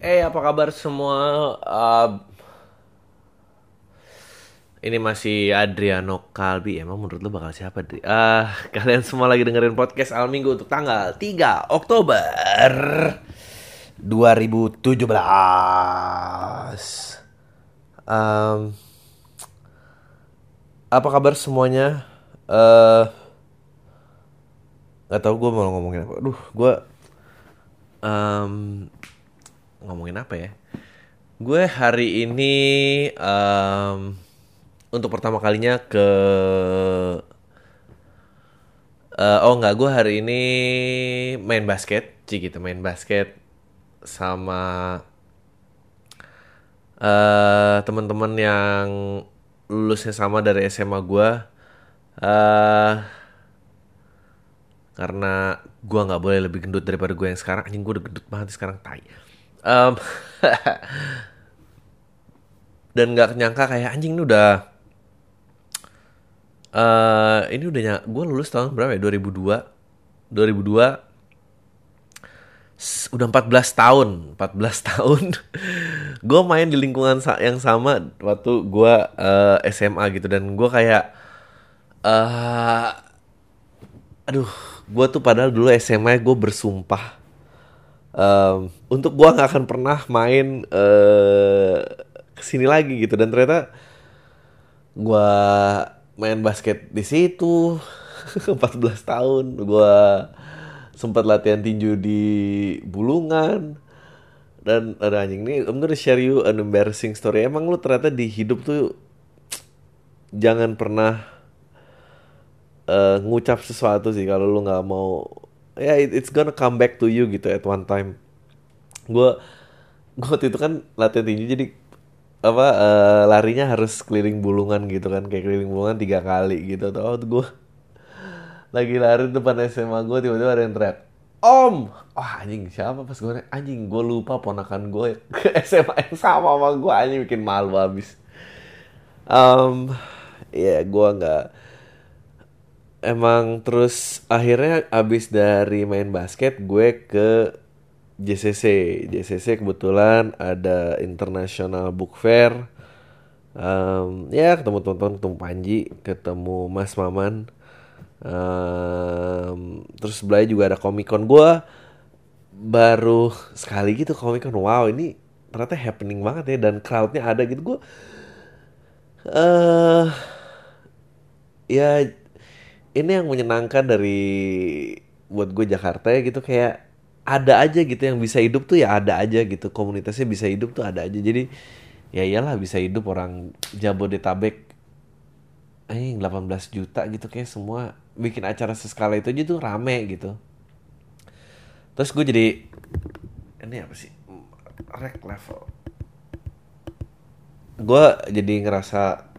Eh, apa kabar semua? Uh, ini masih Adriano Kalbi. Emang menurut lu bakal siapa, Dri? Ah, kalian semua lagi dengerin podcast Al Minggu untuk tanggal 3 Oktober 2017. Um, apa kabar semuanya? Eh nggak tahu gue mau ngomongin apa. Aduh, gue um, ngomongin apa ya? Gue hari ini um, untuk pertama kalinya ke uh, oh nggak gue hari ini main basket, sih gitu main basket sama uh, teman-teman yang lulusnya sama dari SMA gue. Uh, karena gue nggak boleh lebih gendut daripada gue yang sekarang anjing gue udah gendut banget sekarang tai um, dan nggak nyangka kayak anjing ini udah uh, ini udah ny- gue lulus tahun berapa ya? 2002 2002 udah 14 tahun. 14 tahun. Gue main di lingkungan yang sama waktu gue uh, SMA gitu. Dan gue kayak uh, aduh gue tuh padahal dulu SMA gue bersumpah um, untuk gue nggak akan pernah main uh, ke sini lagi gitu. Dan ternyata gue main basket di situ 14 tahun. Gue sempat latihan tinju di Bulungan. Dan ada anjing nih I'm gonna share you an embarrassing story. Emang lu ternyata di hidup tuh jangan pernah uh, ngucap sesuatu sih kalau lu nggak mau ya yeah, it, it's gonna come back to you gitu at one time. Gue gue waktu itu kan latihan tinju jadi apa uh, larinya harus keliling bulungan gitu kan kayak keliling bulungan tiga kali gitu. Tau gue lagi lari depan SMA gue tiba-tiba ada yang teriak Om, wah oh, anjing siapa pas gue anjing gue lupa ponakan gue ke SMA yang sama sama gue anjing bikin malu abis. Um, ya yeah, gue nggak emang terus akhirnya abis dari main basket gue ke JCC JCC kebetulan ada International Book Fair. Um, ya ketemu teman-teman ketemu Panji ketemu Mas Maman. Um, terus sebelah juga ada Comic Con. Gue baru sekali gitu Comic Con. Wow ini ternyata happening banget ya dan crowdnya ada gitu. Gue uh, ya ini yang menyenangkan dari buat gue Jakarta ya gitu. Kayak ada aja gitu yang bisa hidup tuh ya ada aja gitu. Komunitasnya bisa hidup tuh ada aja. Jadi ya iyalah bisa hidup orang Jabodetabek eh 18 juta gitu. Kayak semua bikin acara seskala itu aja tuh rame gitu. Terus gue jadi ini apa sih? Rek level. Gue jadi ngerasa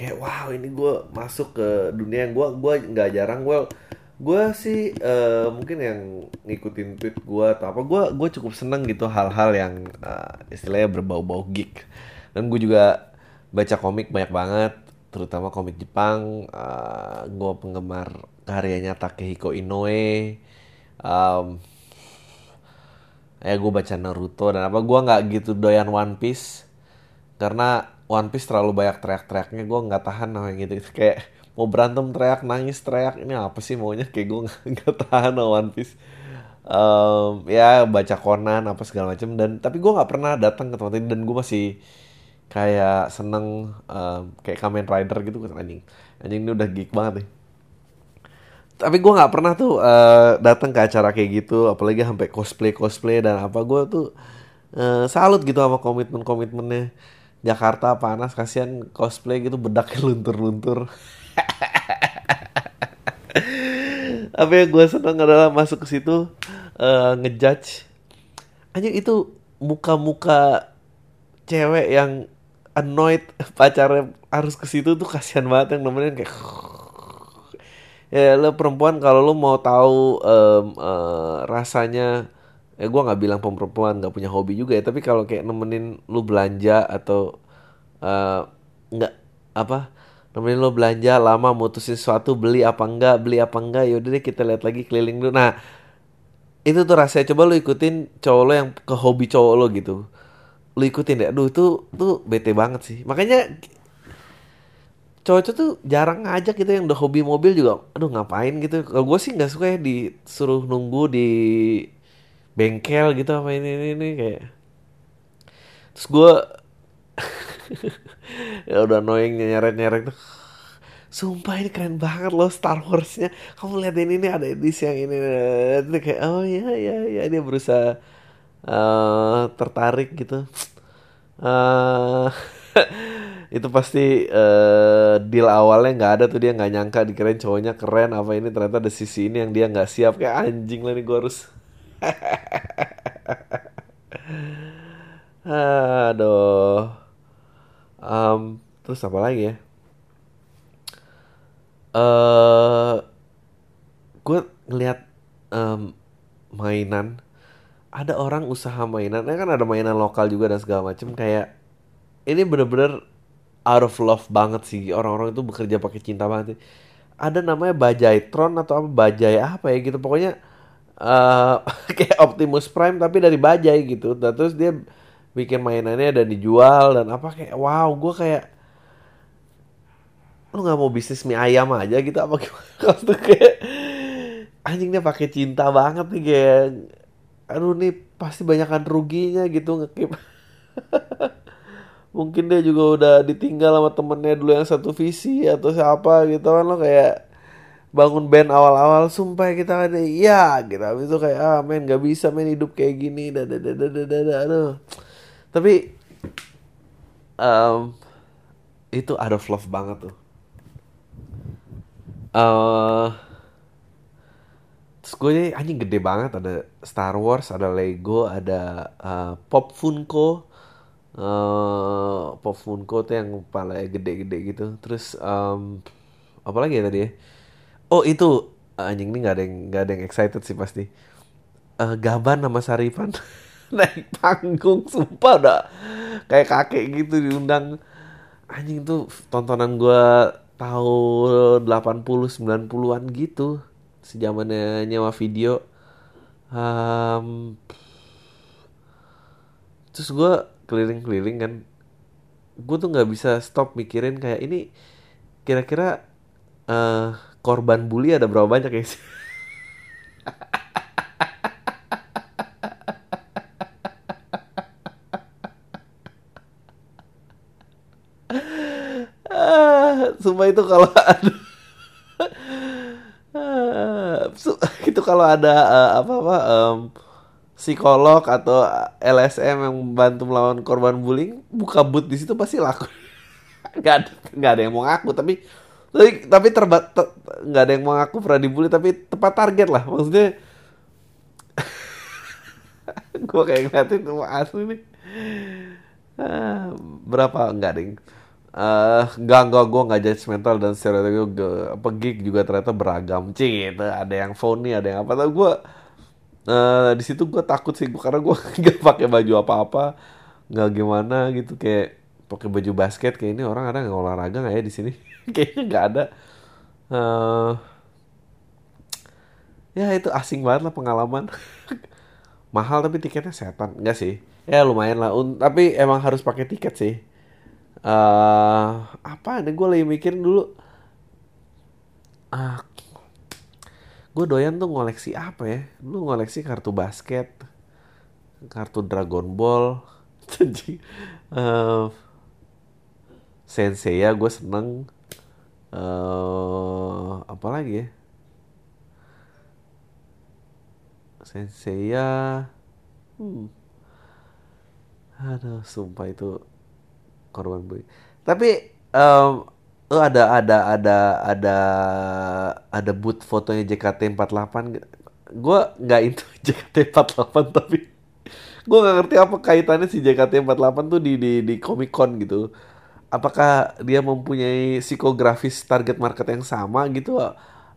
kayak wow ini gue masuk ke dunia yang gue gue nggak jarang. Gue gue sih uh, mungkin yang ngikutin tweet gue atau apa gue gue cukup seneng gitu hal-hal yang uh, istilahnya berbau-bau geek. Dan gue juga baca komik banyak banget terutama komik Jepang uh, gue penggemar karyanya Takehiko Inoue um, ya gue baca Naruto dan apa gue nggak gitu doyan One Piece karena One Piece terlalu banyak teriak-teriaknya gue nggak tahan sama gitu kayak mau berantem teriak nangis teriak ini apa sih maunya? Kayak gue nggak tahan sama One Piece. Um, ya baca Conan apa segala macam dan tapi gue nggak pernah datang ke tempat ini dan gue masih kayak seneng um, kayak Kamen Rider gitu. Kan anjing anjing ini udah geek banget nih. Tapi gue nggak pernah tuh uh, datang ke acara kayak gitu apalagi sampai cosplay cosplay dan apa. Gue tuh uh, salut gitu sama komitmen komitmennya Jakarta panas kasihan cosplay gitu bedaknya luntur-luntur. Apa yang gue seneng adalah masuk ke situ uh, ngejudge. Aja itu muka-muka cewek yang annoyed pacarnya harus ke situ tuh kasihan banget yang nemenin kayak ya lo perempuan kalau lo mau tahu um, uh, rasanya ya gue nggak bilang perempuan nggak punya hobi juga ya tapi kalau kayak nemenin lu belanja atau nggak uh, apa nemenin lo belanja lama mutusin sesuatu beli apa enggak beli apa enggak yaudah deh kita lihat lagi keliling dulu. Nah itu tuh rasanya coba lu ikutin cowok lo yang ke hobi cowok lo gitu. Lu ikutin deh. Aduh itu tuh bete banget sih. Makanya cowok tuh jarang ngajak gitu yang udah hobi mobil juga. Aduh ngapain gitu? Kalau gue sih nggak suka ya disuruh nunggu di bengkel gitu apa ini ini, ini kayak terus gue ya udah annoying nyeret nyeret tuh Sumpah ini keren banget loh Star Wars-nya. Kamu lihat ini nih ada edisi yang ini. Itu kayak oh ya ya ya dia berusaha uh, tertarik gitu. Uh, itu pasti uh, deal awalnya nggak ada tuh dia nggak nyangka dikirain cowoknya keren apa ini ternyata ada sisi ini yang dia nggak siap kayak anjing lah nih gue harus aduh. Um, terus apa lagi ya? Uh, gue ngeliat um, mainan. Ada orang usaha mainan. Kan ada mainan lokal juga dan segala macem. Kayak ini bener-bener out of love banget sih. Orang-orang itu bekerja pakai cinta banget ada namanya bajai tron atau apa? Bajai apa ya gitu. Pokoknya uh, kayak Optimus Prime tapi dari bajai gitu. Dan terus dia bikin mainannya dan dijual dan apa kayak wow gue kayak lu nggak mau bisnis mie ayam aja gitu apa gimana? Kalau kayak anjingnya pakai cinta banget nih kayak aduh nih pasti banyakkan ruginya gitu ngekip. Mungkin dia juga udah ditinggal sama temennya dulu yang satu visi atau siapa gitu kan lo kayak bangun band awal-awal sumpah kita kan iya gitu. Habis itu kayak ah men nggak bisa men hidup kayak gini. Dada dada dada aduh. Tapi um, itu out of love banget tuh. Uh, terus gue ini anjing gede banget. Ada Star Wars ada Lego ada uh, Pop Funko. Uh, Pop Funko tuh yang paling gede-gede gitu. Terus um, apa lagi ya tadi ya oh itu. Anjing ini nggak ada yang nggak ada yang excited sih pasti. Uh, Gaban sama Sarifan naik panggung sumpah udah kayak kakek gitu diundang. Anjing tuh tontonan gue tahun 80 90-an gitu. Sejamannya nyewa video. Um, terus gue keliling-keliling kan. Gue tuh nggak bisa stop mikirin kayak ini kira-kira uh, korban bully ada berapa banyak ya? Sih sumpah itu kalau ada itu kalau ada uh, apa apa um, psikolog atau LSM yang bantu melawan korban bullying buka boot di situ pasti laku. Nggak ada nggak ada yang mau ngaku tapi tapi tapi terbat nggak ada yang mau ngaku pernah dibully tapi tepat target lah. Maksudnya gue kayak ngeliatin tuh asli nih. Ah, berapa? Enggak ding. Uh, enggak enggak gue nggak judgmental dan stereotip gue apa gig juga ternyata beragam. Cing gitu ada yang phony ada yang apa. Tapi gue uh, di situ gue takut sih gua, karena gue nggak pakai baju apa apa nggak gimana gitu. Kayak pakai baju basket kayak ini orang ada nggak olahraga nggak ya di sini kayaknya nggak ada. Uh, ya itu asing banget lah pengalaman. Mahal tapi tiketnya setan. Enggak sih. Ya lumayan lah. Tapi emang harus pakai tiket sih. Uh, apa nih gue lagi mikirin dulu. Uh, gue doyan tuh ngoleksi apa ya? Dulu ngoleksi kartu basket kartu Dragon Ball. Uh, Sensei ya gue seneng uh, apa lagi ya? Sensei ya hmm. aduh sumpah itu korban bullying tapi um, oh ada ada ada ada ada boot fotonya JKT48 gue nggak? Itu JKT48 tapi gue nggak ngerti apa kaitannya si JKT48 tuh di di di Comic Con gitu apakah dia mempunyai psikografis target market yang sama gitu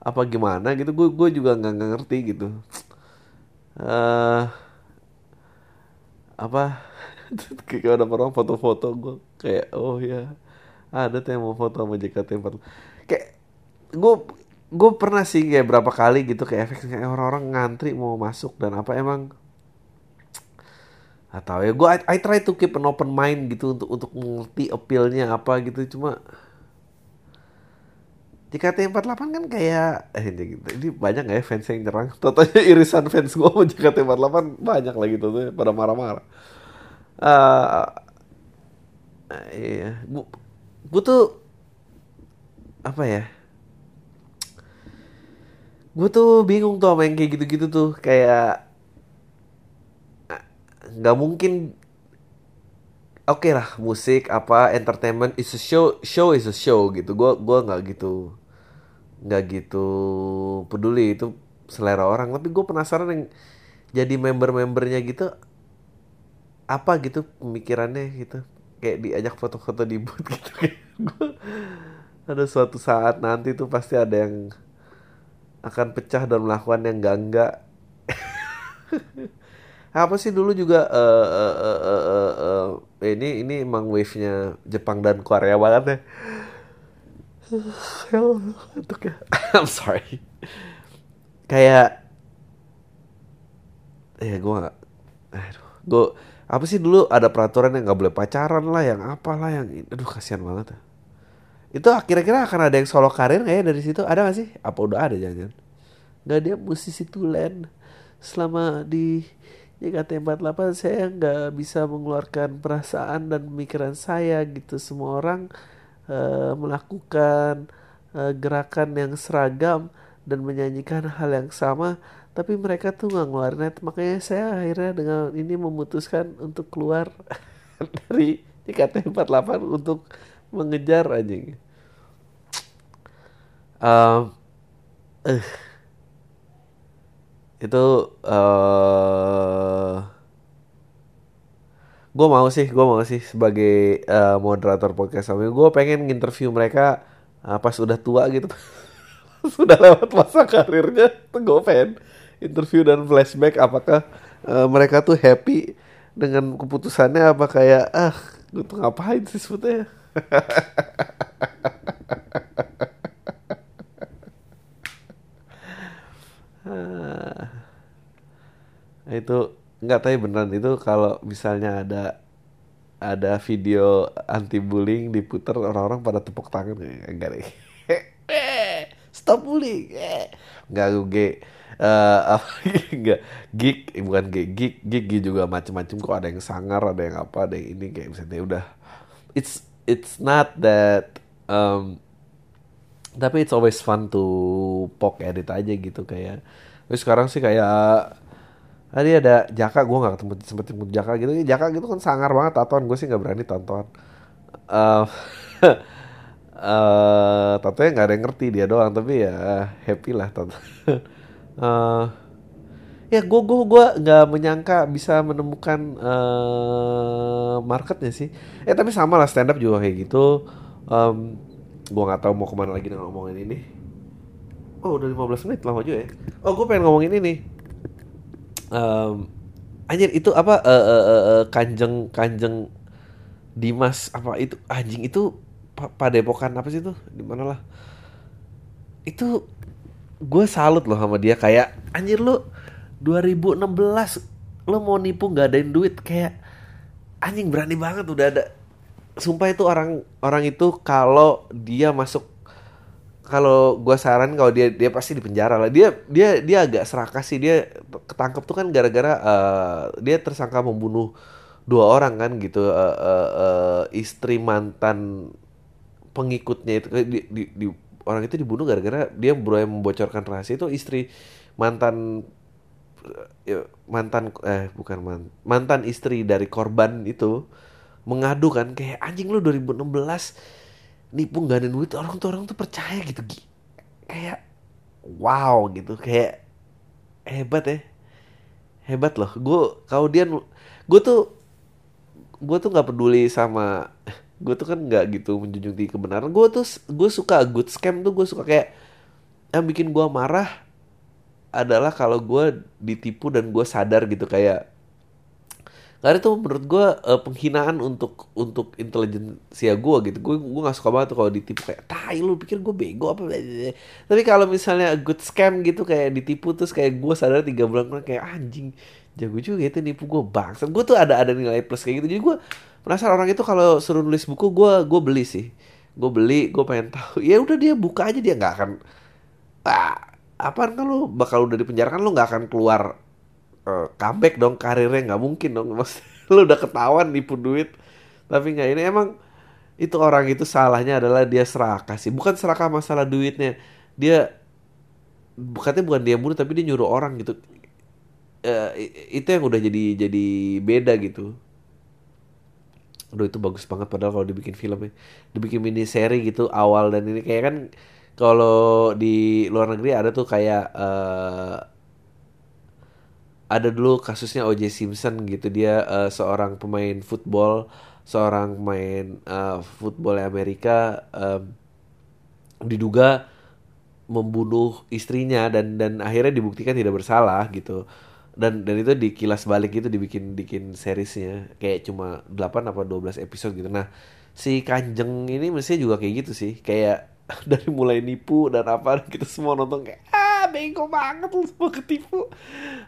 apa gimana gitu? Gue gue juga nggak ngerti gitu. Uh, apa? Kayak ada orang foto-foto gue kayak oh ya ada tuh yang mau foto sama JKT48 kayak gue gue pernah sih kayak berapa kali gitu kayak efek kayak orang-orang ngantri mau masuk dan apa emang atau ya. Gue I, I try to keep an open mind gitu untuk untuk mengerti appealnya apa gitu. Cuma di KT48 kan kayak eh ini, gitu. ini banyak gak ya fans yang nyerang? Totalnya irisan fans gue sama JKT48 banyak lagi tuh pada marah-marah. Uh, iya. Gue, gue tuh apa ya? Gue tuh bingung tuh sama yang kayak gitu-gitu tuh. Kayak nggak mungkin. Oke okay lah musik apa entertainment is a show show is a show gitu. Gue gua nggak gitu nggak gitu peduli. Itu selera orang. Tapi gue penasaran yang jadi member-membernya gitu apa gitu pemikirannya gitu. Kayak diajak foto-foto di booth gitu. Ada suatu saat nanti tuh pasti ada yang akan pecah dan melakukan yang enggak enggak apa sih dulu juga uh, uh, uh, uh, uh, uh, ini ini emang wave-nya Jepang dan Korea banget ya? Ya. I'm sorry. Kayak ya gue gak aduh gue apa sih dulu ada peraturan yang nggak boleh pacaran lah yang apalah yang aduh kasihan banget ya. itu kira-kira akan ada yang solo karir nggak ya dari situ? Ada gak sih? Apa udah ada jangan nggak dia musisi tulen selama di JKT48 saya nggak bisa mengeluarkan perasaan dan pemikiran saya gitu. Semua orang uh, melakukan uh, gerakan yang seragam dan menyanyikan hal yang sama tapi mereka tuh nggak ngeluarin itu makanya saya akhirnya dengan ini memutuskan untuk keluar dari JKT48 untuk mengejar aja um, uh, itu uh, gue mau sih gue mau sih sebagai uh, moderator podcast. Kami gue pengen interview mereka uh, pas udah tua gitu. Sudah lewat masa karirnya tuh gue pengen interview dan flashback apakah uh, mereka tuh happy dengan keputusannya apa kayak ah gue tuh ngapain sih sebetulnya itu nggak tahu ya beneran itu kalau misalnya ada ada video anti bullying diputar orang-orang pada tepuk tangan ya enggak deh. Stop bullying nggak gue uh, enggak gig bukan gig gig gig juga macem-macem kok ada yang sangar ada yang apa ada yang ini kayak misalnya udah. It's it's not that um, tapi it's always fun to poke edit aja gitu kayak. Tapi sekarang sih kayak Tadi ada Jaka, gue gak ketemu sempet ketemu Jaka gitu. Jaka gitu kan sangar banget tatoan, gue sih gak berani tonton. Uh, uh, tatonya gak ada yang ngerti dia doang, tapi ya happy lah tonton. uh, ya gue gue gue nggak menyangka bisa menemukan uh, marketnya sih. Eh tapi sama lah stand up juga kayak gitu. Um, gue nggak tahu mau ke mana lagi dengan ngomongin ini. Oh udah 15 menit lama juga ya. Oh gue pengen ngomongin ini um, anjir itu apa uh, uh, uh, uh, kanjeng kanjeng Dimas apa itu anjing itu pada epokan apa sih itu? Di mana lah? Itu gue salut loh sama dia kayak anjir lu 2016 lo mau nipu nggak adain duit kayak anjing berani banget udah ada. Sumpah itu orang orang itu kalau dia masuk kalau gue saran kalau dia dia pasti di penjara lah. Dia dia dia agak serakah sih. Dia ketangkep tuh kan gara-gara uh, dia tersangka membunuh dua orang kan gitu. Uh, uh, uh, istri mantan pengikutnya itu di, di, di orang itu dibunuh gara-gara dia berusaha membocorkan rahasia itu istri mantan ya, mantan eh bukan mantan, mantan istri dari korban itu mengadu kan kayak anjing lu 2016 nipu gak ada duit orang tuh orang tuh percaya gitu. Kayak wow gitu kayak hebat ya. Hebat loh. Gue kau dia gue tuh gue tuh nggak peduli sama gue tuh kan nggak gitu menjunjung tinggi kebenaran. Gue tuh gue suka good scam tuh gue suka kayak yang bikin gue marah adalah kalau gue ditipu dan gue sadar gitu. Kayak karena itu menurut gue uh, penghinaan untuk untuk intelijensia gue gitu. Gue gue nggak suka banget kalau ditipu kayak tai lu pikir gue bego apa? Tapi kalau misalnya good scam gitu kayak ditipu terus kayak gue sadar tiga bulan kayak anjing jago juga itu nipu gue bangsat. Gue tuh ada ada nilai plus kayak gitu. Jadi gue penasaran orang itu kalau suruh nulis buku gue gue beli sih. Gue beli gue pengen tahu. Ya udah dia buka aja dia nggak akan ah, apa kan lu? Bakal udah dipenjara kan lu nggak akan keluar uh, comeback dong karirnya nggak mungkin dong. Mas lu udah ketahuan nipu duit. Tapi nggak ini emang itu orang itu salahnya adalah dia serakah sih. Bukan serakah masalah duitnya. Dia bukannya bukan dia bunuh tapi dia nyuruh orang gitu. Uh, itu yang udah jadi jadi beda gitu. Aduh itu bagus banget padahal kalau dibikin filmnya dibikin mini seri gitu awal dan ini. Kayak kan kalau di luar negeri ada tuh kayak uh, ada dulu kasusnya O.J. Simpson gitu. Dia uh, seorang pemain football seorang pemain uh, football Amerika um, diduga membunuh istrinya dan dan akhirnya dibuktikan tidak bersalah gitu. Dan dan itu dikilas balik gitu dibikin bikin seriesnya. Kayak cuma 8 apa 12 episode gitu. Nah si Kanjeng ini mestinya juga kayak gitu sih. Kayak dari mulai nipu dan apa kita semua nonton kayak bego banget lu semua ketipu.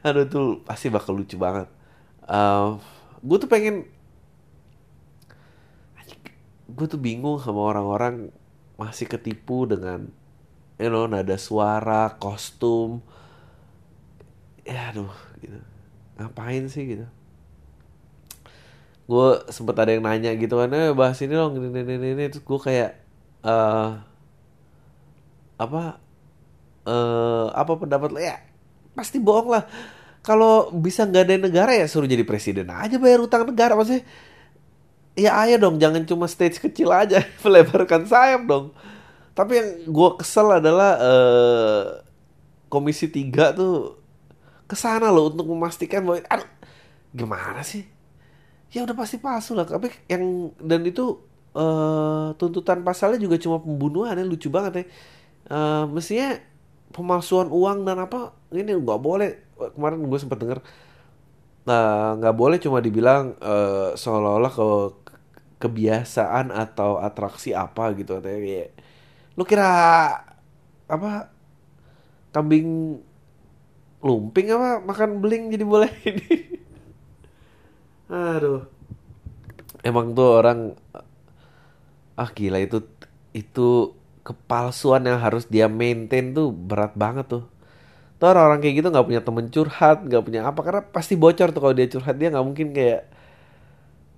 Aduh tuh pasti bakal lucu banget. Uh, gue tuh pengen gue tuh bingung sama orang-orang masih ketipu dengan you know nada suara kostum. Ya aduh gitu. Ngapain sih gitu? Gue sempet ada yang nanya gitu kan eh bahas ini dong ini ini ini, ini. terus gue kayak uh, apa uh, apa pendapat lo? Ya pasti bohong lah. Kalau bisa nggak ada negara ya suruh jadi presiden aja bayar utang negara maksudnya. Ya ayo dong jangan cuma stage kecil aja melebarkan sayap dong. Tapi yang gue kesel adalah uh, komisi 3 tuh ke sana loh untuk memastikan bahwa aduh gimana sih? Ya udah pasti palsu lah. Tapi yang dan itu uh, tuntutan pasalnya juga cuma pembunuhan ya lucu banget ya. Uh, mestinya pemalsuan uang dan apa ini nggak boleh. Kemarin gue sempat dengar nah nggak boleh cuma dibilang uh, seolah-olah ke kebiasaan atau atraksi apa gitu katanya kayak lu kira apa kambing lumping apa makan beling jadi boleh ini? Aduh. Emang tuh orang ah gila itu itu kepalsuan yang harus dia maintain tuh berat banget tuh. Tuh orang-orang kayak gitu nggak punya temen curhat, nggak punya apa karena pasti bocor tuh kalau dia curhat. Dia nggak mungkin kayak,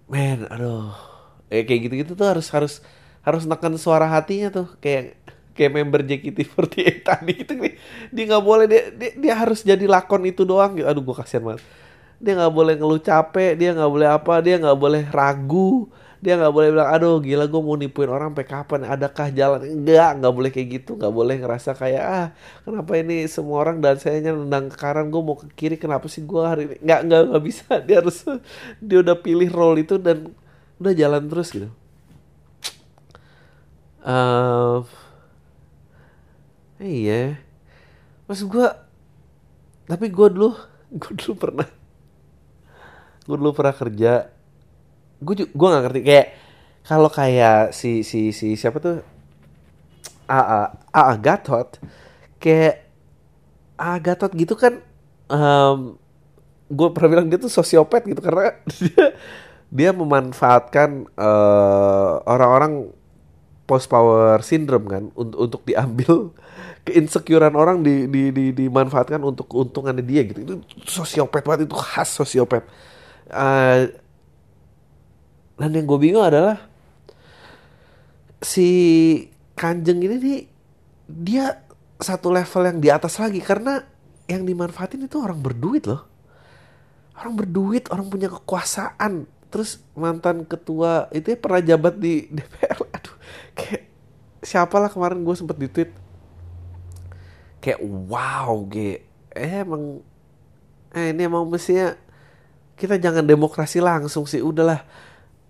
men, aduh, eh, kayak gitu-gitu tuh harus harus harus neken suara hatinya tuh. Kayak kayak member JKT48 tadi gitu. Nih dia nggak boleh dia, dia dia harus jadi lakon itu doang gitu. Aduh gue kasihan banget. Dia nggak boleh ngeluh capek dia nggak boleh apa dia nggak boleh ragu dia nggak boleh bilang aduh gila gue mau nipuin orang sampai kapan? Adakah jalan? Enggak nggak boleh kayak gitu. Nggak boleh ngerasa kayak ah kenapa ini semua orang dan saya nendang ke kanan gue mau ke kiri kenapa sih gue hari ini? Nggak nggak nggak bisa. Dia harus dia udah pilih role itu dan udah jalan terus gitu. Uh, iya. Maksud gue tapi gue dulu gue dulu pernah gue dulu pernah kerja gue gue gak ngerti. Kayak kalau kayak si si si siapa tuh? A A A Gatot kayak A Gatot gitu kan um, gue pernah bilang dia tuh sosiopat gitu karena dia dia memanfaatkan uh, orang-orang post power syndrome kan untuk untuk diambil keinsecurean orang di, di, di dimanfaatkan untuk keuntungannya dia gitu. Itu sosiopat banget itu khas sosiopat. Uh, dan yang gue bingung adalah si Kanjeng ini nih dia satu level yang di atas lagi karena yang dimanfaatin itu orang berduit loh. Orang berduit, orang punya kekuasaan. Terus mantan ketua itu ya pernah jabat di DPR. Aduh, kayak siapalah kemarin gue sempet di tweet. Kayak wow, ge. Eh emang eh ini emang mestinya kita jangan demokrasi langsung sih. Udahlah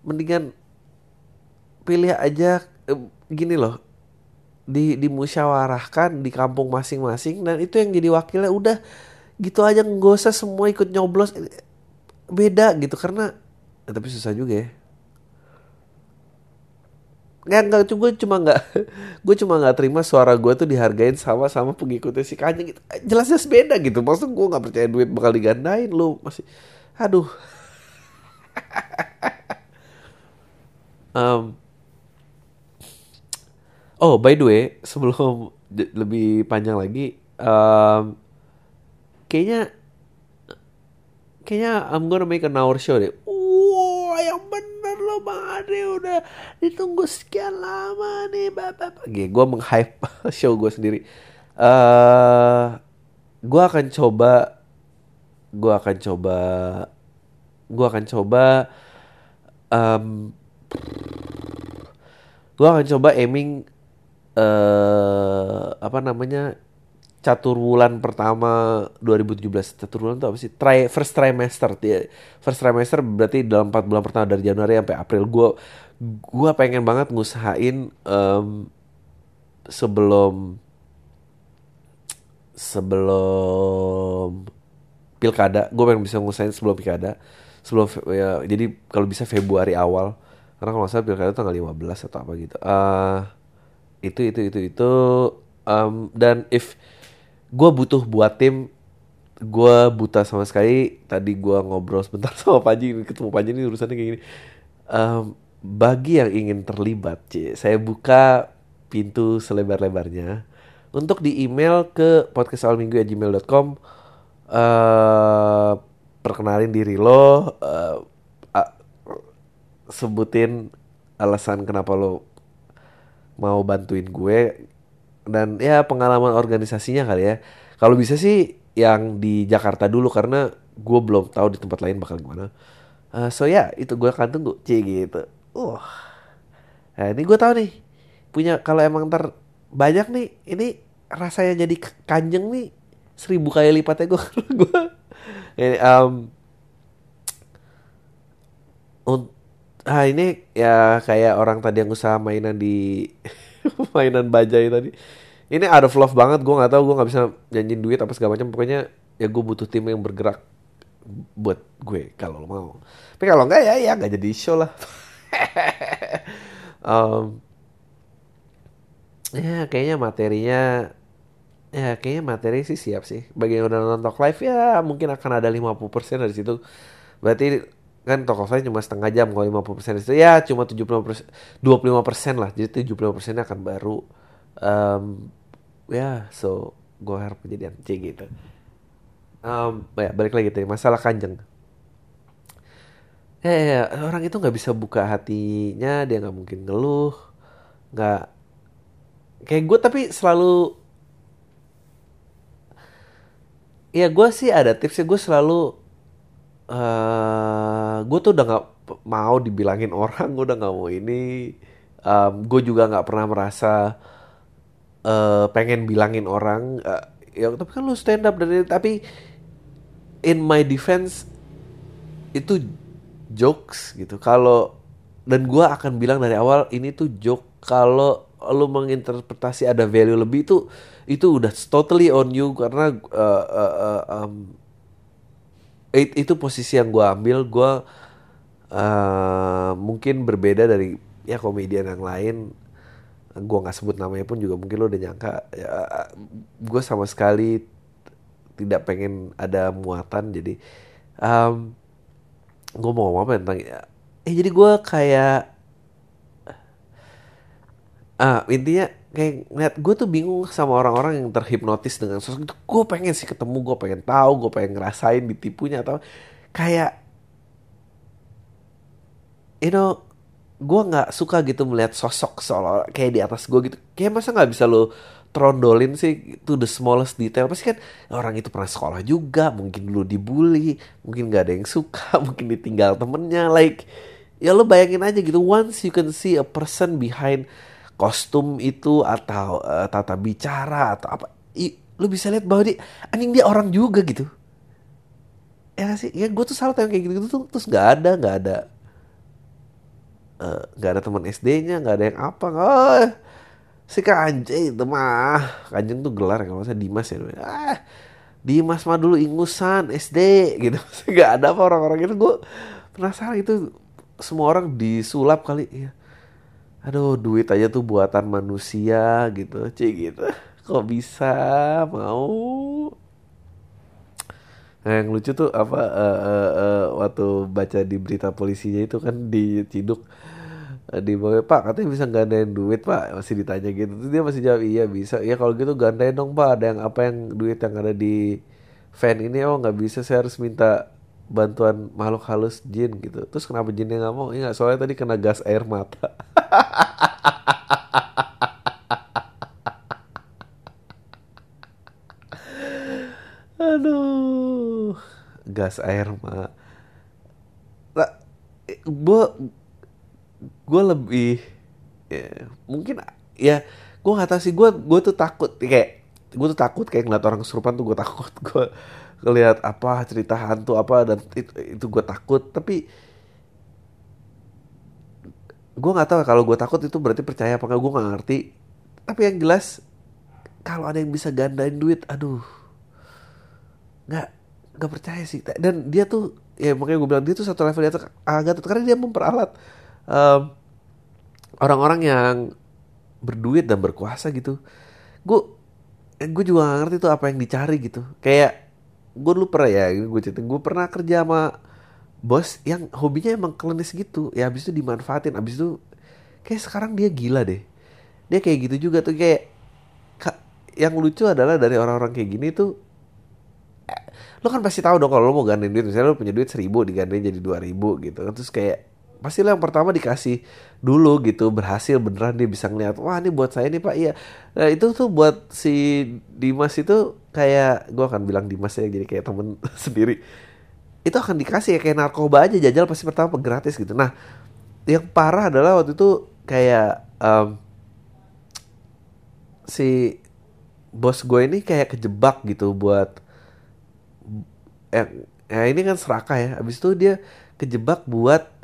mendingan pilih aja eh, gini loh di dimusyawarahkan di kampung masing-masing dan itu yang jadi wakilnya udah gitu aja nggak semua ikut nyoblos. Beda gitu karena eh, tapi susah juga ya. Nggak nggak gue cuma nggak gue cuma nggak terima suara gue tuh dihargain sama sama pengikutnya si Kanye gitu. Jelasnya beda gitu maksud gue nggak percaya duit bakal digandain lu masih aduh um, oh by the way sebelum lebih panjang lagi um, kayaknya kayaknya I'm gonna make an hour show deh. Wah yang bener loh Bang Ade udah ditunggu sekian lama nih bapak Oke, gue meng-hype show gue sendiri. Uh, gue akan coba gue akan coba gue akan coba um, gue akan coba aiming uh, apa namanya catur bulan pertama 2017 catur bulan itu apa sih? Try first trimester. First trimester berarti dalam empat bulan pertama dari Januari sampai April. Gue gue pengen banget ngusahain um, sebelum sebelum pilkada. Gue pengen bisa ngusahain sebelum pilkada. Sebelum ya jadi kalau bisa Februari awal karena kalau salah pilkada tanggal 15 atau apa gitu. Uh, itu itu itu itu. Um, dan if gue butuh buat tim gue buta sama sekali. Tadi gue ngobrol sebentar sama Panji ketemu Panji ini urusannya kayak gini. Um, bagi yang ingin terlibat C, saya buka pintu selebar-lebarnya untuk di email ke podcastalminggu@gmail.com uh, perkenalin diri lo uh, sebutin alasan kenapa lo mau bantuin gue. Dan ya pengalaman organisasinya kali ya. Kalau bisa sih yang di Jakarta dulu karena gue belum tahu di tempat lain bakal gimana. Uh, so ya itu gue akan tunggu. C gitu. Uh. Nah, ini gue tahu nih. Punya kalau emang ntar banyak nih ini rasanya jadi kanjeng nih. Seribu kali lipatnya gue gue ini um, ah ini ya kayak orang tadi yang usaha mainan di mainan bajai tadi. Ini out of love banget gue nggak tahu gue nggak bisa janjiin duit apa segala macam. Pokoknya ya gue butuh tim yang bergerak buat gue kalau lo mau. Tapi kalau enggak ya ya nggak jadi show lah. Um, ya kayaknya materinya ya kayaknya materi sih siap sih. Bagi yang udah nonton talk live ya mungkin akan ada 50% dari situ. Berarti kan talk live cuma setengah jam kalau 50% dari situ ya cuma 75% 25% lah. Jadi 75% akan baru um, ya so gue harap kejadian C gitu. Um, ya balik lagi tadi masalah kanjeng. Ya, ya, ya orang itu nggak bisa buka hatinya dia nggak mungkin ngeluh nggak kayak gue tapi selalu ya gue sih ada tipsnya gue selalu uh, eh, gue tuh udah nggak mau dibilangin orang gue udah nggak mau ini. Um, gue juga nggak pernah merasa uh, pengen bilangin orang. Uh, ya tapi kan lu stand up dari tapi in my defense itu jokes gitu. Kalau dan gue akan bilang dari awal ini tuh joke. Kalau lu menginterpretasi ada value lebih itu itu udah totally on you. Karena uh, uh, uh, um, it, itu posisi yang gue ambil gue uh, mungkin berbeda dari ya komedian yang lain. Gue nggak sebut namanya pun juga mungkin lo udah nyangka. Ya, gue sama sekali tidak pengen ada muatan jadi um, gue mau ngomong apa ya tentang ya eh jadi gue kayak ah intinya kayak ngeliat gue tuh bingung sama orang-orang yang terhipnotis dengan sosok itu. Gue pengen sih ketemu gue pengen tahu gue pengen ngerasain ditipunya atau kayak you know gue nggak suka gitu melihat sosok seolah kayak di atas gue gitu. Kayak masa nggak bisa lo trondolin sih to the smallest detail? Pasti kan orang itu pernah sekolah juga mungkin dulu dibully mungkin nggak ada yang suka mungkin ditinggal temennya like ya lo bayangin aja gitu. Once you can see a person behind kostum itu atau uh, tata bicara atau apa i, lo bisa lihat bahwa dia anjing dia orang juga gitu. Ya sih? Ya gue tuh salah yang kayak gitu, gitu tuh terus nggak ada nggak ada Eh, nggak uh, ada teman SD-nya nggak ada yang apa oh, si kanjeng itu mah kanjeng tuh gelar kalau saya Dimas ya. Ah Dimas mah dulu ingusan SD gitu. Nggak ada apa orang-orang itu gue penasaran itu semua orang disulap kali ya aduh duit aja tuh buatan manusia gitu. Cik gitu. Kok bisa? Mau. Nah yang lucu tuh apa uh, uh, uh, waktu baca di berita polisinya itu kan diciduk di bawah pak katanya bisa gandain duit pak. Masih ditanya gitu. Terus dia masih jawab iya bisa. Ya kalau gitu gandain dong pak. Ada yang apa yang duit yang ada di fan ini oh nggak bisa. Saya harus minta bantuan makhluk halus jin gitu. Terus kenapa jinnya nggak mau? Iya soalnya tadi kena gas air mata. Aduh gas air mah nah, gue gue lebih ya, mungkin ya gue nggak tahu sih. Gue gue tuh takut kayak gue tuh takut kayak ngeliat orang kesurupan tuh gue takut. Gue ngeliat apa cerita hantu apa dan itu, itu gue takut. Tapi gue nggak tahu kalau gue takut itu berarti percaya apa nggak gue nggak ngerti. Tapi yang jelas kalau ada yang bisa gandain duit aduh nggak nggak percaya sih. Dan dia tuh ya makanya gue bilang dia tuh satu level di atas agak karena dia memperalat um, orang-orang yang berduit dan berkuasa gitu. Gue gue juga gak ngerti tuh apa yang dicari gitu. Kayak gue dulu pernah ya gue cerita gue pernah kerja sama bos yang hobinya emang klinis gitu. Ya abis itu dimanfaatin abis itu kayak sekarang dia gila deh. Dia kayak gitu juga tuh kayak yang lucu adalah dari orang-orang kayak gini tuh eh, lo kan pasti tahu dong kalau lo mau gandain duit misalnya lo punya duit seribu digandain jadi dua ribu gitu. Terus kayak pasti lo yang pertama dikasih dulu gitu berhasil beneran dia bisa ngeliat wah ini buat saya nih pak. Iya. Nah itu tuh buat si Dimas itu kayak gue akan bilang Dimas ya jadi kayak temen sendiri. Itu akan dikasih ya kayak narkoba aja jajal pasti pertama gratis gitu. Nah yang parah adalah waktu itu kayak um, si bos gue ini kayak kejebak gitu buat ya, ya ini kan serakah ya. Abis itu dia kejebak buat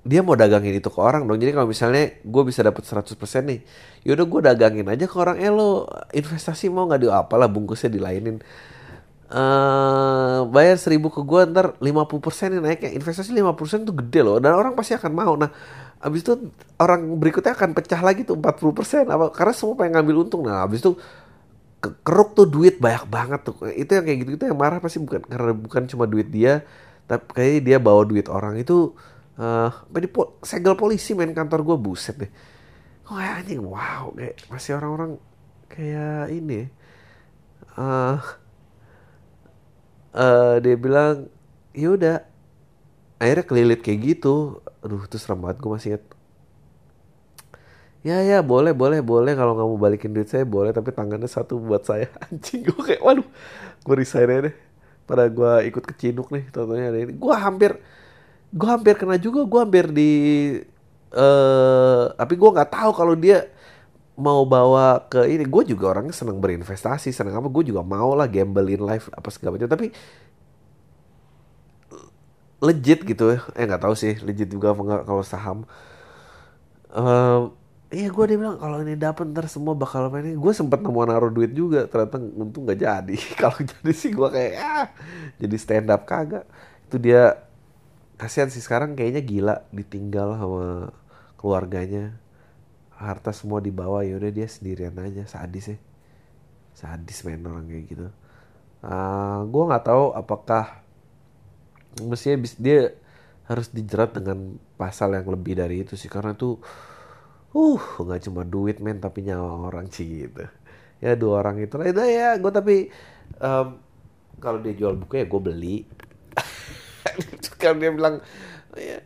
dia mau dagangin itu ke orang dong. Jadi kalau misalnya gue bisa dapat 100% nih, yaudah gue dagangin aja ke orang. Eh lo investasi mau nggak di apalah bungkusnya dilainin. Uh, bayar seribu ke gue ntar 50% nih naiknya investasi 50% tuh gede loh dan orang pasti akan mau nah abis itu orang berikutnya akan pecah lagi tuh 40% apa karena semua pengen ngambil untung nah abis itu keruk tuh duit banyak banget tuh itu yang kayak gitu itu yang marah pasti bukan karena bukan cuma duit dia tapi kayak dia bawa duit orang itu uh, di po segel polisi main kantor gue buset deh. Oh anjing wow kayak masih orang-orang kayak ini. Uh, uh, dia bilang ya udah. Akhirnya kelilit kayak gitu. Aduh terus serem banget gue masih inget ya ya boleh boleh boleh. Kalau nggak mau balikin duit saya boleh. Tapi tangannya satu buat saya. Anjing gue kayak waduh gue resign aja deh. Pada gue ikut kecinuk nih contohnya ada ini. Gue hampir gue hampir kena juga gue hampir di uh, tapi gue nggak tahu kalau dia mau bawa ke ini. Gue juga orangnya seneng berinvestasi seneng apa gue juga mau lah gamble in life apa segala macam. Tapi legit gitu ya. Eh nggak tahu sih legit juga apa nggak kalau saham. Uh, iya gue dia bilang kalau ini dapet ntar semua bakal main gue sempet nemu naruh duit juga ternyata untung nggak jadi. Kalau jadi sih gue kayak ah jadi stand up kagak. Itu dia kasihan sih sekarang kayaknya gila ditinggal sama keluarganya. Harta semua dibawa ya udah dia sendirian aja. Sadis ya sadis main orang kayak gitu. Uh, ah, gue nggak tahu apakah mestinya dia harus dijerat dengan pasal yang lebih dari itu sih. Karena tuh uh nggak cuma duit men tapi nyawa orang sih gitu. Ya dua orang itu lah. Itu ya gue tapi um, kalau dia jual buku ya gue beli kan dia bilang ya,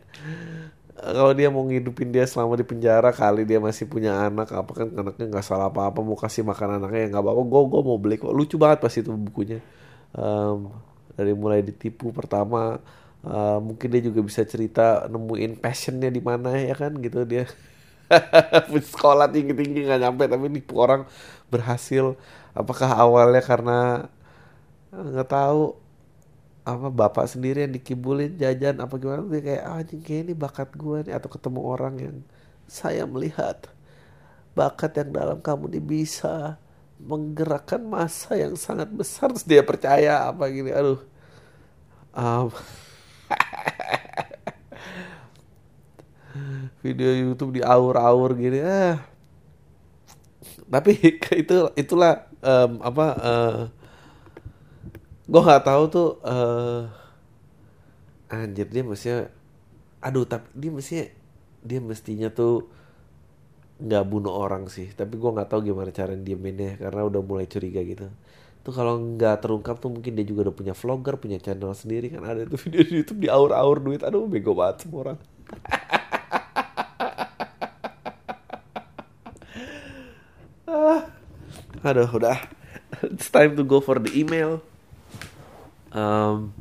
kalau dia mau ngidupin dia selama di penjara kali dia masih punya anak apa kan anaknya nggak salah apa apa mau kasih makan anaknya ya nggak apa-apa gue gue mau beli kok. Lucu banget pas itu bukunya. Um, dari mulai ditipu pertama uh, mungkin dia juga bisa cerita nemuin passionnya di mana ya kan gitu dia. Sekolah tinggi tinggi nggak nyampe tapi nipu orang berhasil. Apakah awalnya karena nggak tahu apa bapak sendiri yang dikibulin jajan apa gimana? Dia kayak ah, anjing kayak ini bakat gue nih. Atau ketemu orang yang saya melihat bakat yang dalam kamu ini bisa menggerakkan masa yang sangat besar. Terus dia percaya apa gini aduh. Um, video YouTube di aur-aur gini ah tapi itu itulah um, apa uh, gue nggak tahu tuh uh, anjir dia mestinya aduh tapi dia mestinya dia mestinya tuh nggak bunuh orang sih. Tapi gue nggak tahu gimana cara dieminnya karena udah mulai curiga gitu. Tuh kalau nggak terungkap tuh mungkin dia juga udah punya vlogger punya channel sendiri kan. Ada tuh video di YouTube di aur-aur duit. Aduh bego banget semua orang. Ah, aduh udah. It's time to go for the email um,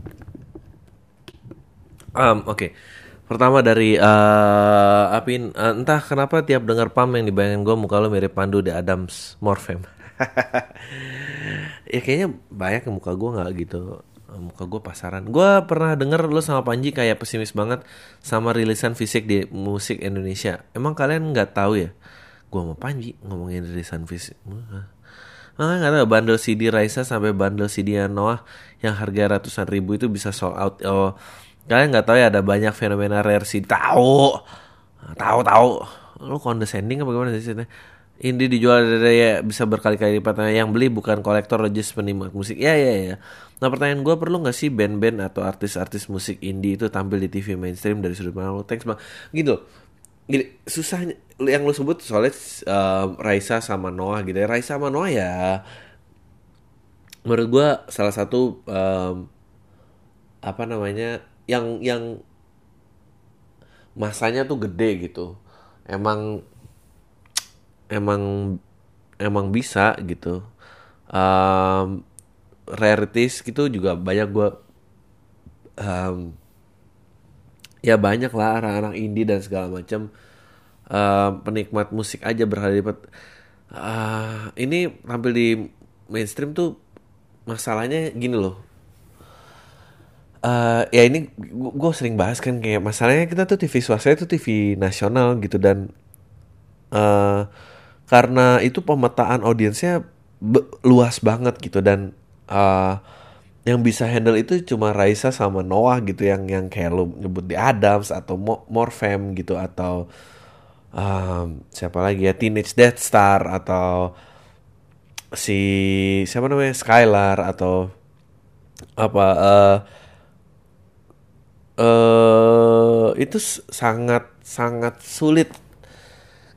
um oke okay. Pertama dari uh, Apin, uh, entah kenapa tiap dengar Pam yang dibayangin gue muka lo mirip Pandu di Adams Morphem. ya kayaknya banyak yang muka gue nggak gitu. Muka gue pasaran. Gue pernah denger lo sama Panji kayak pesimis banget sama rilisan fisik di musik Indonesia. Emang kalian nggak tahu ya? Gue mau Panji ngomongin rilisan fisik. Ah, nggak tahu bundle CD Raisa sampai bundle CD Noah yang harga ratusan ribu itu bisa sold out. Oh, kalian nggak tahu ya ada banyak fenomena rare sih tahu! Tahu tahu! Lu condescending apa gimana sih ini dijual dari ya bisa berkali-kali lipat. Nah, yang beli bukan kolektor just penikmat musik. Ya ya ya. Nah pertanyaan gue perlu nggak sih band-band atau artis-artis musik indie itu tampil di TV mainstream dari sudut pandang thanks bang. Gitu. Gini susahnya yang lo sebut soalnya uh, Raisa sama Noah gitu ya. Raisa sama Noah ya menurut gue salah satu um, apa namanya yang yang masanya tuh gede gitu. Emang emang emang bisa gitu. Um, rarities gitu juga banyak gue um, ya banyak lah anak-anak indie dan segala macam um, penikmat musik aja berharga lipat uh, ini tampil di mainstream tuh masalahnya gini loh. Uh, ya ini gue sering bahas kan kayak masalahnya kita tuh TV swasta itu TV nasional gitu dan uh, karena itu pemetaan audiensnya luas banget gitu dan uh, yang bisa handle itu cuma Raisa sama Noah gitu yang yang kayak lo nyebut di Adams atau Morfem gitu atau um, siapa lagi ya? Teenage Death Star atau si siapa namanya? Skylar atau apa uh, uh, itu sangat sangat sulit.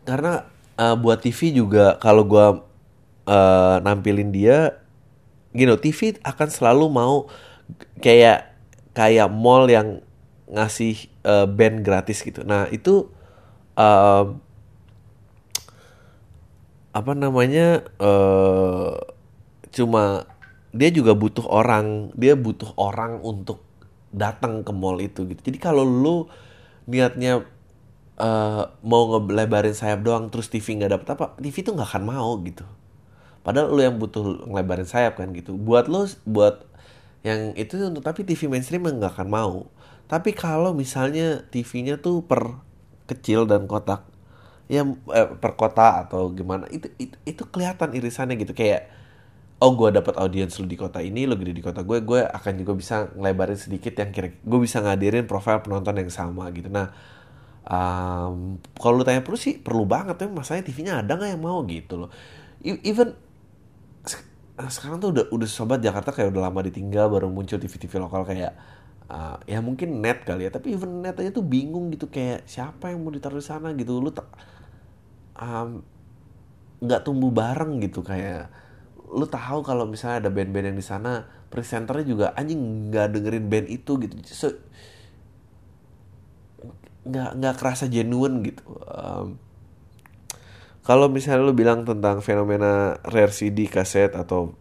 Karena uh, buat TV juga kalau gue uh, nampilin dia gini TV akan selalu mau kayak kayak mall yang ngasih uh, band gratis gitu. Nah itu uh, apa namanya uh, cuma dia juga butuh orang dia butuh orang untuk datang ke mall itu gitu. Jadi kalau lu niatnya uh, mau ngelebarin sayap doang terus TV nggak dapet apa, TV tuh nggak akan mau gitu. Padahal lu yang butuh ngelebarin sayap kan gitu. Buat lu buat yang itu untuk tapi TV mainstream nggak akan mau. Tapi kalau misalnya TV-nya tuh per kecil dan kotak ya eh, per kota atau gimana itu itu, itu kelihatan irisannya gitu kayak oh gue dapat audiens lu di kota ini lu gede di kota gue gue akan juga bisa ngelebarin sedikit yang kira gue bisa ngadirin profil penonton yang sama gitu. Nah um, kalau lu tanya perlu sih perlu banget ya masalahnya TV-nya ada nggak yang mau gitu loh. E, even sekarang tuh udah udah sobat Jakarta kayak udah lama ditinggal baru muncul TV-TV lokal kayak uh, ya mungkin net kali ya tapi even net aja tuh bingung gitu kayak siapa yang mau ditaruh di sana gitu. Lu nggak um, tumbuh bareng gitu kayak lu tahu kalau misalnya ada band-band yang di sana presenternya juga anjing nggak dengerin band itu gitu. So, nggak nggak kerasa genuine gitu. Um, kalau misalnya lu bilang tentang fenomena rare CD kaset atau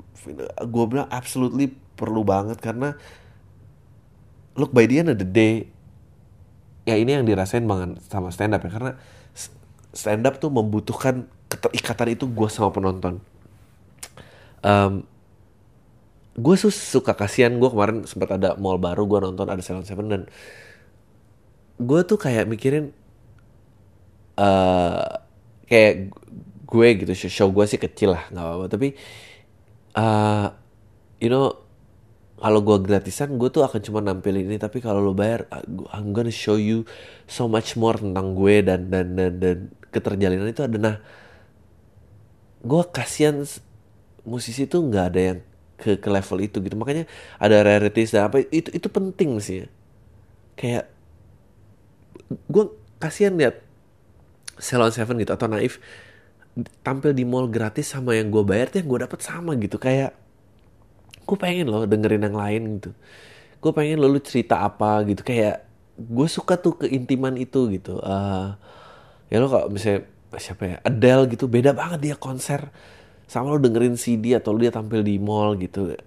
gue bilang absolutely perlu banget karena look by the end of the day ya ini yang dirasain banget sama stand up ya. Karena stand up tuh membutuhkan keterikatan itu gue sama penonton. Um, gue suka kasihan gue kemarin sempat ada mall baru gue nonton ada Seven Seven dan gue tuh kayak mikirin uh, kayak gue gitu show gue sih kecil lah nggak apa-apa. Tapi uh, you know kalau gue gratisan gue tuh akan cuma nampilin ini tapi kalau lo bayar I'm gonna show you so much more tentang gue dan dan dan dan keterjalinan itu ada. Nah gue kasihan musisi tuh nggak ada yang ke ke level itu gitu. Makanya ada rarities dan apa itu itu penting sih. Ya. kayak gue kasihan lihat Salon Seven gitu atau Naif tampil di mall gratis sama yang gue bayar tuh yang gue dapet sama gitu. Kayak gue pengen loh dengerin yang lain gitu. Gue pengen lo lu cerita apa gitu. Kayak gue suka tuh keintiman itu gitu. Uh, ya lo kalau misalnya siapa ya Adele gitu beda banget dia konser. Sama lo dengerin CD atau lo dia tampil di mall gitu.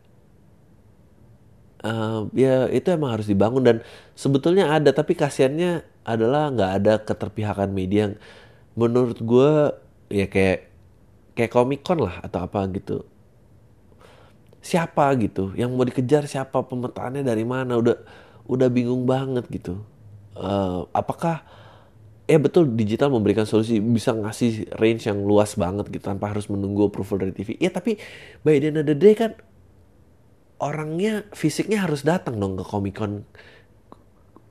Uh, ya itu emang harus dibangun dan sebetulnya ada tapi kasihannya adalah nggak ada keterpihakan media. Menurut gue ya kayak kayak Comic Con lah atau apa gitu siapa gitu? Yang mau dikejar siapa? Pemetaannya dari mana? Udah udah bingung banget gitu. Uh, apakah eh betul digital memberikan solusi bisa ngasih range yang luas banget gitu tanpa harus menunggu approval dari TV ya tapi by the end of the day kan orangnya fisiknya harus datang dong ke Comic Con.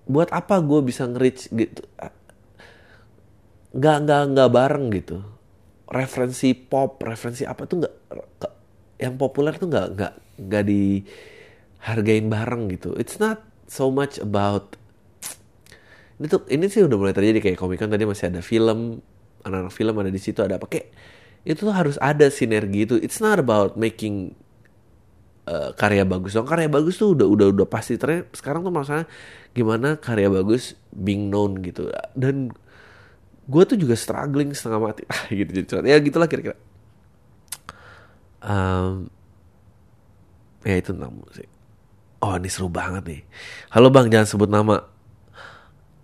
Buat apa gue bisa nge-reach gitu? Nggak nggak nggak bareng gitu. Referensi pop referensi apa tuh nggak yang populer tuh nggak nggak nggak dihargain bareng gitu. It's not so much about ini tuh ini sih udah mulai terjadi kayak komik kan tadi masih ada film anak-anak film ada di situ ada apa. Kayak itu tuh harus ada sinergi itu. It's not about making uh, karya bagus dong. Karya bagus tuh udah udah udah pasti. Tren sekarang tuh masalah gimana karya bagus being known gitu. Dan gue tuh juga struggling setengah mati. Ah gitu jadi ya gitulah kira-kira um, ya itu tentang musik oh ini seru banget nih. Halo bang jangan sebut nama.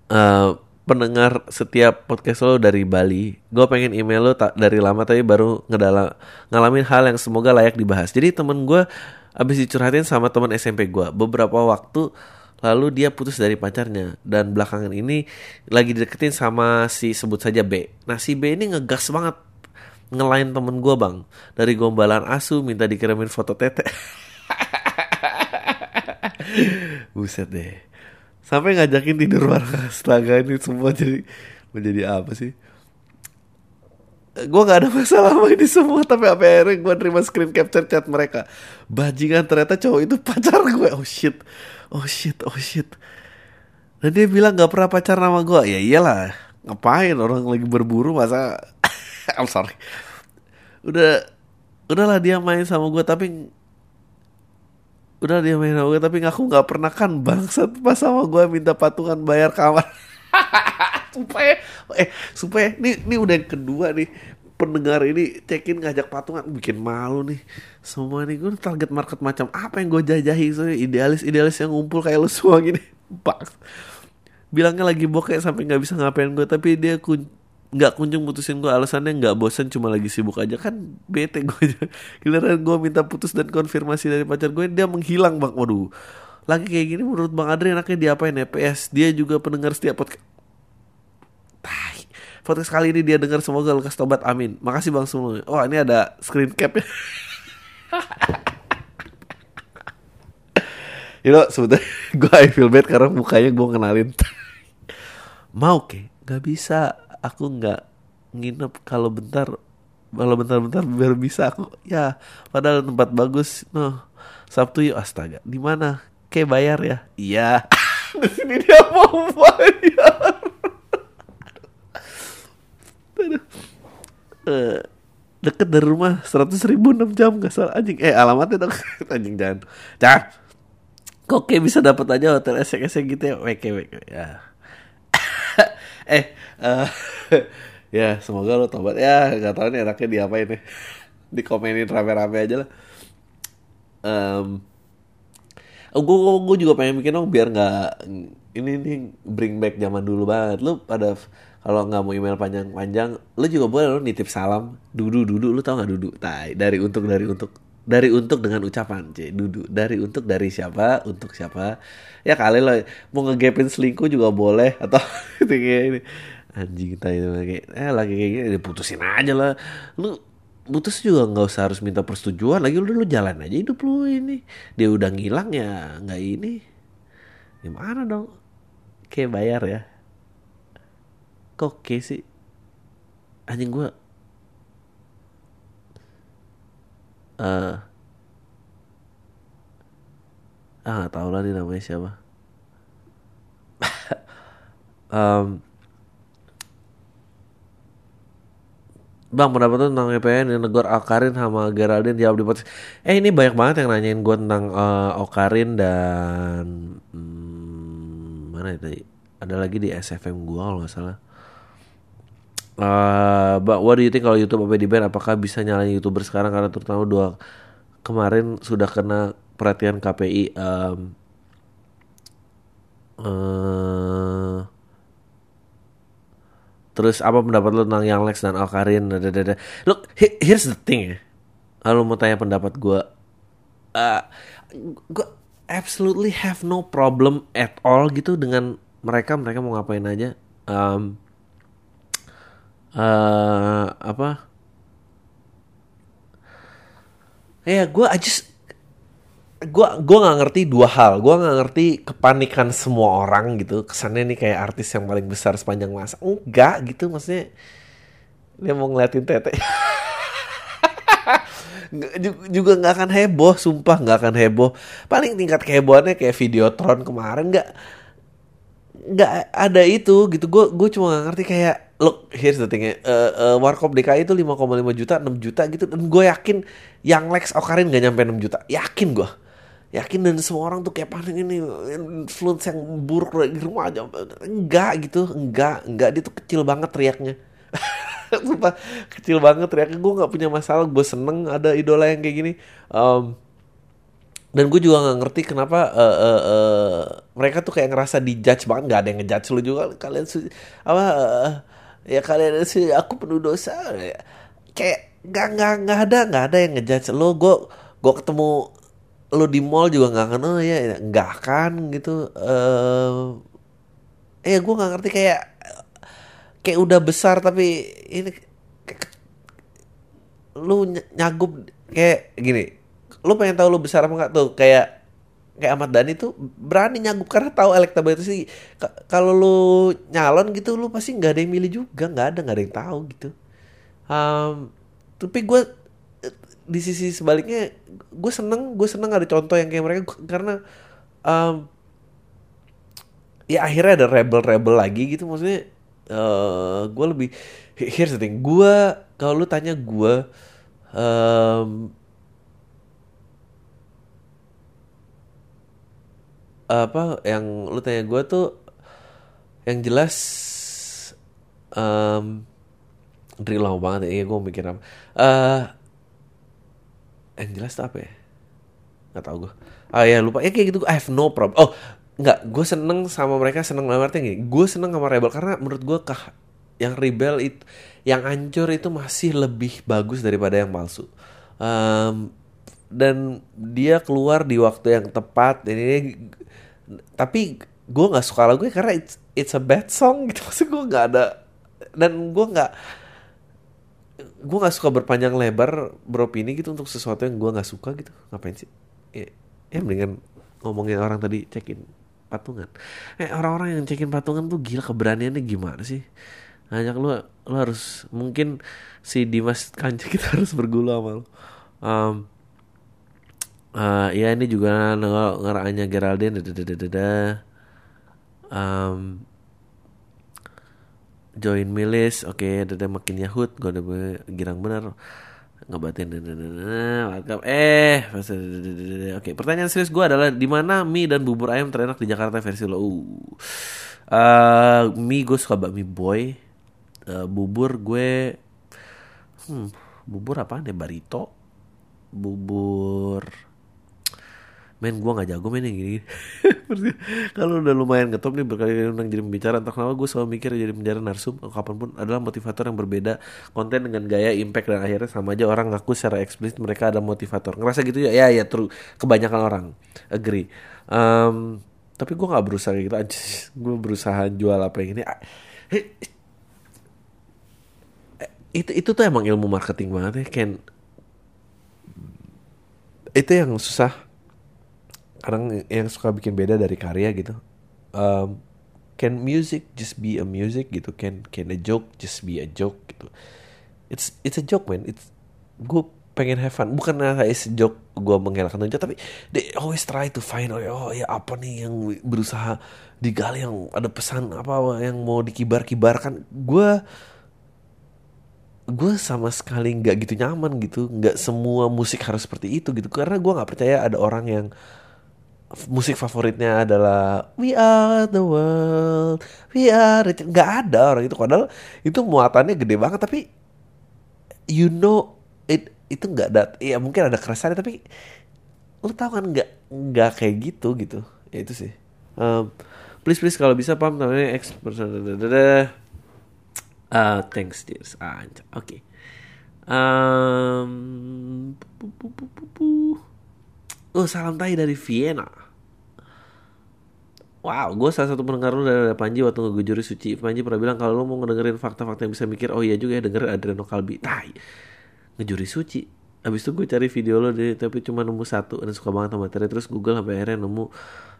Uh, pendengar setiap podcast lo dari Bali. Gue pengen email lo dari lama tapi baru ngedala ngalamin hal yang semoga layak dibahas. Jadi temen gue abis dicurhatin sama teman SMP gue beberapa waktu lalu dia putus dari pacarnya dan belakangan ini lagi deketin sama si sebut saja B. Nah si B ini ngegas banget ngelain temen gue bang. Dari gombalan asu minta dikirimin foto tete. Buset deh. Sampai ngajakin tidur bareng. Astaga ini semua jadi menjadi apa sih? gue gak ada masalah sama ini semua tapi apa akhirnya gue terima screen capture chat mereka. Bajingan ternyata cowok itu pacar gue oh shit. Oh shit. Oh shit. Dan dia bilang gak pernah pacar sama gue ya iyalah. Ngapain orang lagi berburu masa I'm sorry. Udah udahlah dia main sama gue tapi udah dia main sama gue tapi ngaku nggak pernah kan bangsat pas sama gue minta patungan bayar kamar. Supaya eh supaya ini ini udah yang kedua nih. Pendengar ini cekin ngajak patungan bikin malu nih. Semua nih gue target market macam apa yang gue jajahi? So, idealis idealis yang ngumpul kayak lu semua gini. Bak bilangnya lagi bokeh sampai nggak bisa ngapain gue tapi dia kun nggak kunjung putusin gue alasannya nggak bosan cuma lagi sibuk aja. Kan bete gue giliran gue minta putus dan konfirmasi dari pacar gue dia menghilang bang. Waduh. Lagi kayak gini menurut bang Adri anaknya diapain ya? PS dia juga pendengar setiap podcast. Podcast kali ini dia dengar semoga lekas tobat. Amin. Makasih bang semua oh ini ada screen cap you know sebetulnya gue I feel bad karena mukanya gue kenalin. Mau ke? Nggak bisa aku nggak nginep kalau bentar kalau bentar-bentar biar bisa aku ya padahal tempat bagus no Sabtu yuk astaga di mana? Ke bayar ya? Iya. Di sini dia mau bayar. Uh, deket dari rumah seratus ribu enam jam gak salah anjing. Eh alamatnya dong. Anjing jangan. Jangan. Kok kayak bisa dapat aja hotel esek-esek gitu ya? Weke weke ya eh uh, ya semoga lo tobat. Ya gak tau nih enaknya diapain nih dikomenin rame-rame aja lah. Um, gue gue juga pengen bikin dong biar nggak ini nih bring back zaman dulu banget. Lu pada kalau nggak mau email panjang-panjang lu juga boleh lo nitip salam. Dudu dudu lu tau nggak dudu? Tai dari untuk dari untuk dari untuk dengan ucapan c dudu. Dari untuk dari siapa untuk siapa. Ya kali lo mau ngegapin selingkuh juga boleh atau gitu kayak ini. Anjing kita itu kayak eh lagi kayak gini diputusin aja lah. Lu putus juga nggak usah harus minta persetujuan lagi lu lu jalan aja hidup lu ini. Dia udah ngilang ya nggak ini. Gimana dong? Kayak bayar ya. Kok sih? Anjing gue eh ah nggak tahu lah nih namanya siapa um, Bang pendapat tuh tentang EPN yang negor Okarin sama Geraldine jawab di podcast. Eh ini banyak banget yang nanyain gue tentang uh, Okarin dan hmm, mana itu? Ada lagi di SFM gue kalau nggak salah. Uh, what do you think kalau YouTube apa di band? Apakah bisa nyalain YouTuber sekarang karena terutama dua kemarin sudah kena perhatian KPI. Um, uh, Terus apa pendapat lu tentang Yang Lex dan Alkarin? Look, here's the thing ya. Kalau mau tanya pendapat gue, uh, gue absolutely have no problem at all gitu dengan mereka. Mereka mau ngapain aja. Um, uh, apa? Ya, yeah, gue just gue gue nggak ngerti dua hal. Gue nggak ngerti kepanikan semua orang gitu. Kesannya nih kayak artis yang paling besar sepanjang masa. Enggak gitu. Maksudnya dia mau ngeliatin tete. Juga nggak akan heboh sumpah nggak akan heboh. Paling tingkat kehebohannya kayak videotron kemarin nggak nggak ada itu gitu. Gue gue cuma gak ngerti kayak look here's the thing ya uh, uh, warkop DKI itu 5,5 juta 6 juta gitu. Dan gue yakin yang Lex Okarin gak nyampe 6 juta. Yakin gue yakin dan semua orang tuh kayak panik ini influence yang buruk di rumah aja. Enggak gitu. Enggak enggak. Dia tuh kecil banget teriaknya. Sumpah kecil banget teriaknya. Gue nggak punya masalah. Gue seneng ada idola yang kayak gini. Um, dan gue juga nggak ngerti kenapa uh, uh, uh, mereka tuh kayak ngerasa dijudge banget. Nggak ada yang ngejudge lu juga. Kalian apa uh, ya kalian sih aku penuh dosa ya. kayak nggak nggak nggak ada nggak ada yang ngejudge lo. Gue gue ketemu lo di mall juga nggak oh ya. Nggak akan gitu. Uh, eh gue nggak ngerti kayak kayak udah besar tapi ini lu nyagup kayak gini. Lu pengen tahu lu besar apa enggak tuh? Kayak kayak Ahmad Dhani tuh berani nyagup karena tahu elektabilitas sih kalau lu nyalon gitu lu pasti nggak ada yang milih juga nggak ada nggak ada yang tahu gitu. Um, tapi gue di sisi sebaliknya gue seneng gue seneng ada contoh yang kayak mereka karena um, ya akhirnya ada rebel rebel lagi gitu maksudnya uh, gue lebih here's the thing gue kalau lu tanya gue um, apa yang lu tanya gue tuh yang jelas um, Dri lama banget ya, gue mikir apa. Uh, yang jelas apa ya? Nggak tahu gue ah ya lupa. Ya kayak gitu I have no problem oh nggak gue seneng sama mereka seneng dalam artinya gini gue seneng sama rebel karena menurut gue kah yang rebel itu yang ancur itu masih lebih bagus daripada yang palsu. Um, dan dia keluar di waktu yang tepat ini tapi gue nggak suka lagu karena it's, it's a bad song gitu. Maksud gue nggak ada dan gue nggak gue nggak suka berpanjang lebar beropini gitu untuk sesuatu yang gue nggak suka gitu. Ngapain sih? Ya, ya mendingan ngomongin orang tadi cekin patungan. Eh orang-orang yang cekin patungan tuh gila keberaniannya gimana sih? Hanya lu lu harus mungkin si Dimas Kanca kita harus bergula sama lu. Um, uh, ya ini juga ngeranya Geraldine um, join milis oke okay, ada makin yahut gue udah girang bener ngebatin eh oke okay, pertanyaan serius gue adalah di mana mie dan bubur ayam terenak di Jakarta versi lo uh, uh mie gue suka bakmi boy uh, bubur gue hmm, bubur apa nih barito bubur men gue nggak jago men yang gini kalau udah lumayan ngetop nih berkali-kali undang jadi pembicara entah kenapa gue selalu mikir jadi penjara narsum kapan pun adalah motivator yang berbeda konten dengan gaya impact dan akhirnya sama aja orang ngaku secara eksplisit mereka ada motivator. Ngerasa gitu ya? Ya ya terus kebanyakan orang. Agree. Um, tapi gue nggak berusaha gitu. Aja gue berusaha jual apa yang ini. Itu itu tuh emang ilmu marketing banget ya Ken. Itu yang susah kadang yang suka bikin beda dari karya gitu um, can music just be a music gitu? Can can a joke just be a joke gitu? It's it's a joke man. It's gue pengen have fun. Bukan kayak joke gue mengelakkan joke tapi they always try to find oh, oh ya apa nih yang berusaha digali yang ada pesan apa yang mau dikibar-kibarkan. Gue gue sama sekali nggak gitu nyaman gitu. Nggak semua musik harus seperti itu gitu. Karena gue nggak percaya ada orang yang musik favoritnya adalah We Are the World, We Are it. nggak ada orang itu padahal itu muatannya gede banget tapi you know it itu nggak ada ya mungkin ada kerasannya tapi lo tau kan nggak nggak kayak gitu gitu. Ya itu sih. Um, please please kalau bisa pam namanya X uh, thanks dears. Ah oke. Okay. um, oh salam tay dari Vienna Wow, gue salah satu pendengar lu dari Panji waktu ngegujuri suci. Panji pernah bilang kalau lu mau ngedengerin fakta-fakta yang bisa mikir, oh iya juga ya dengerin Adriano Kalbi. Tai, ngejuri suci. Habis itu gue cari video lo deh, tapi cuma nemu satu dan suka banget sama materi. Terus Google sampai akhirnya nemu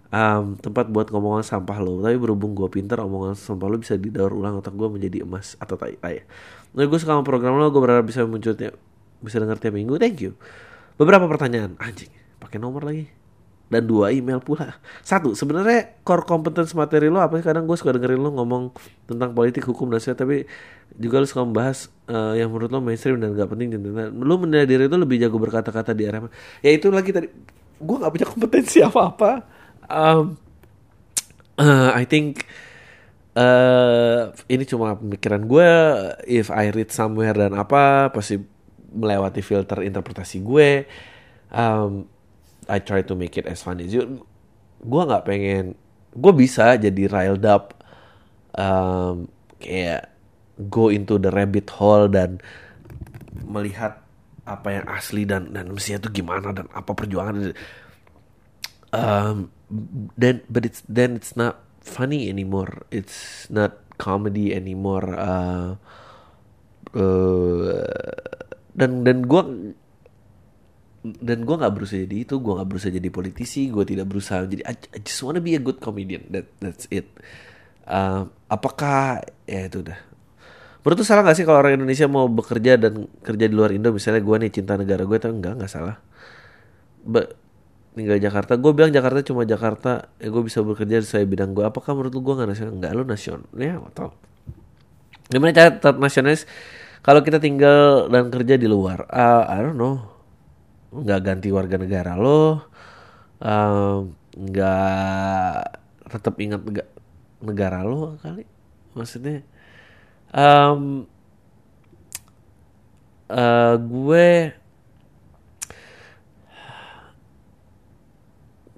um, tempat buat ngomongan sampah lo. Tapi berhubung gue pinter, omongan sampah lo bisa didaur ulang otak gue menjadi emas atau tai tai. Nah, gue suka sama program lo, gue berharap bisa munculnya bisa denger tiap minggu. Thank you. Beberapa pertanyaan, anjing, pakai nomor lagi dan dua email pula. Satu, sebenarnya core competence materi lo apa sih? Kadang gue suka dengerin lo ngomong tentang politik, hukum, dan sebagainya, tapi juga lo suka membahas uh, yang menurut lo mainstream dan gak penting. Lo menilai diri itu lebih jago berkata-kata di area Ya itu lagi tadi, gue gak punya kompetensi apa-apa. Um, uh, I think uh, ini cuma pemikiran gue. If I read somewhere dan apa, pasti melewati filter interpretasi gue. Um, I try to make it as fun as you. Gue nggak pengen, gue bisa jadi riled up, um, kayak go into the rabbit hole dan melihat apa yang asli dan dan mestinya itu gimana dan apa perjuangan. Um, then but it's then it's not funny anymore. It's not comedy anymore. Uh, uh, dan dan gue dan gue nggak berusaha jadi itu gue nggak berusaha jadi politisi gue tidak berusaha jadi I, just wanna be a good comedian that that's it. Uh, apakah ya itu udah. Menurut tuh salah gak sih kalau orang Indonesia mau bekerja dan kerja di luar Indo? Misalnya gue nih cinta negara gue tuh enggak nggak salah. But, tinggal Jakarta gue bilang Jakarta cuma Jakarta ya gue bisa bekerja sesuai bidang gue apakah menurut lu gue nggak nasional? Nggak lu nasional ya atau? Gimana cara tetap nasionalis? Kalau kita tinggal dan kerja di luar uh, I don't know nggak ganti warga negara lo nggak um, tetap ingat negara lo kali maksudnya. Um, uh, gue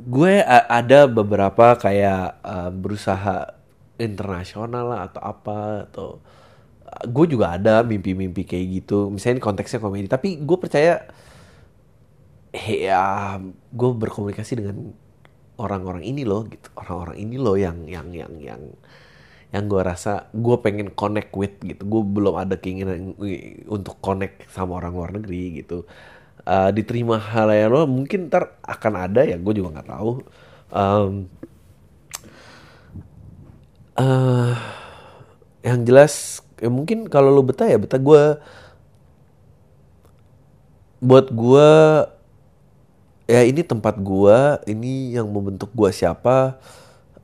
gue ada beberapa kayak uh, berusaha internasional lah atau apa atau gue juga ada mimpi-mimpi kayak gitu. Misalnya konteksnya komedi tapi gue percaya ya gue berkomunikasi dengan orang-orang ini loh gitu. Orang-orang ini loh yang yang yang yang yang gue rasa gue pengen connect with gitu. Gue belum ada keinginan untuk connect sama orang luar negeri gitu. Uh, diterima hal yang lo mungkin ntar akan ada ya gue juga nggak tahu. Um, uh, yang jelas ya mungkin kalau lo betah ya betah. Gue buat gue ya ini tempat gua ini yang membentuk gua siapa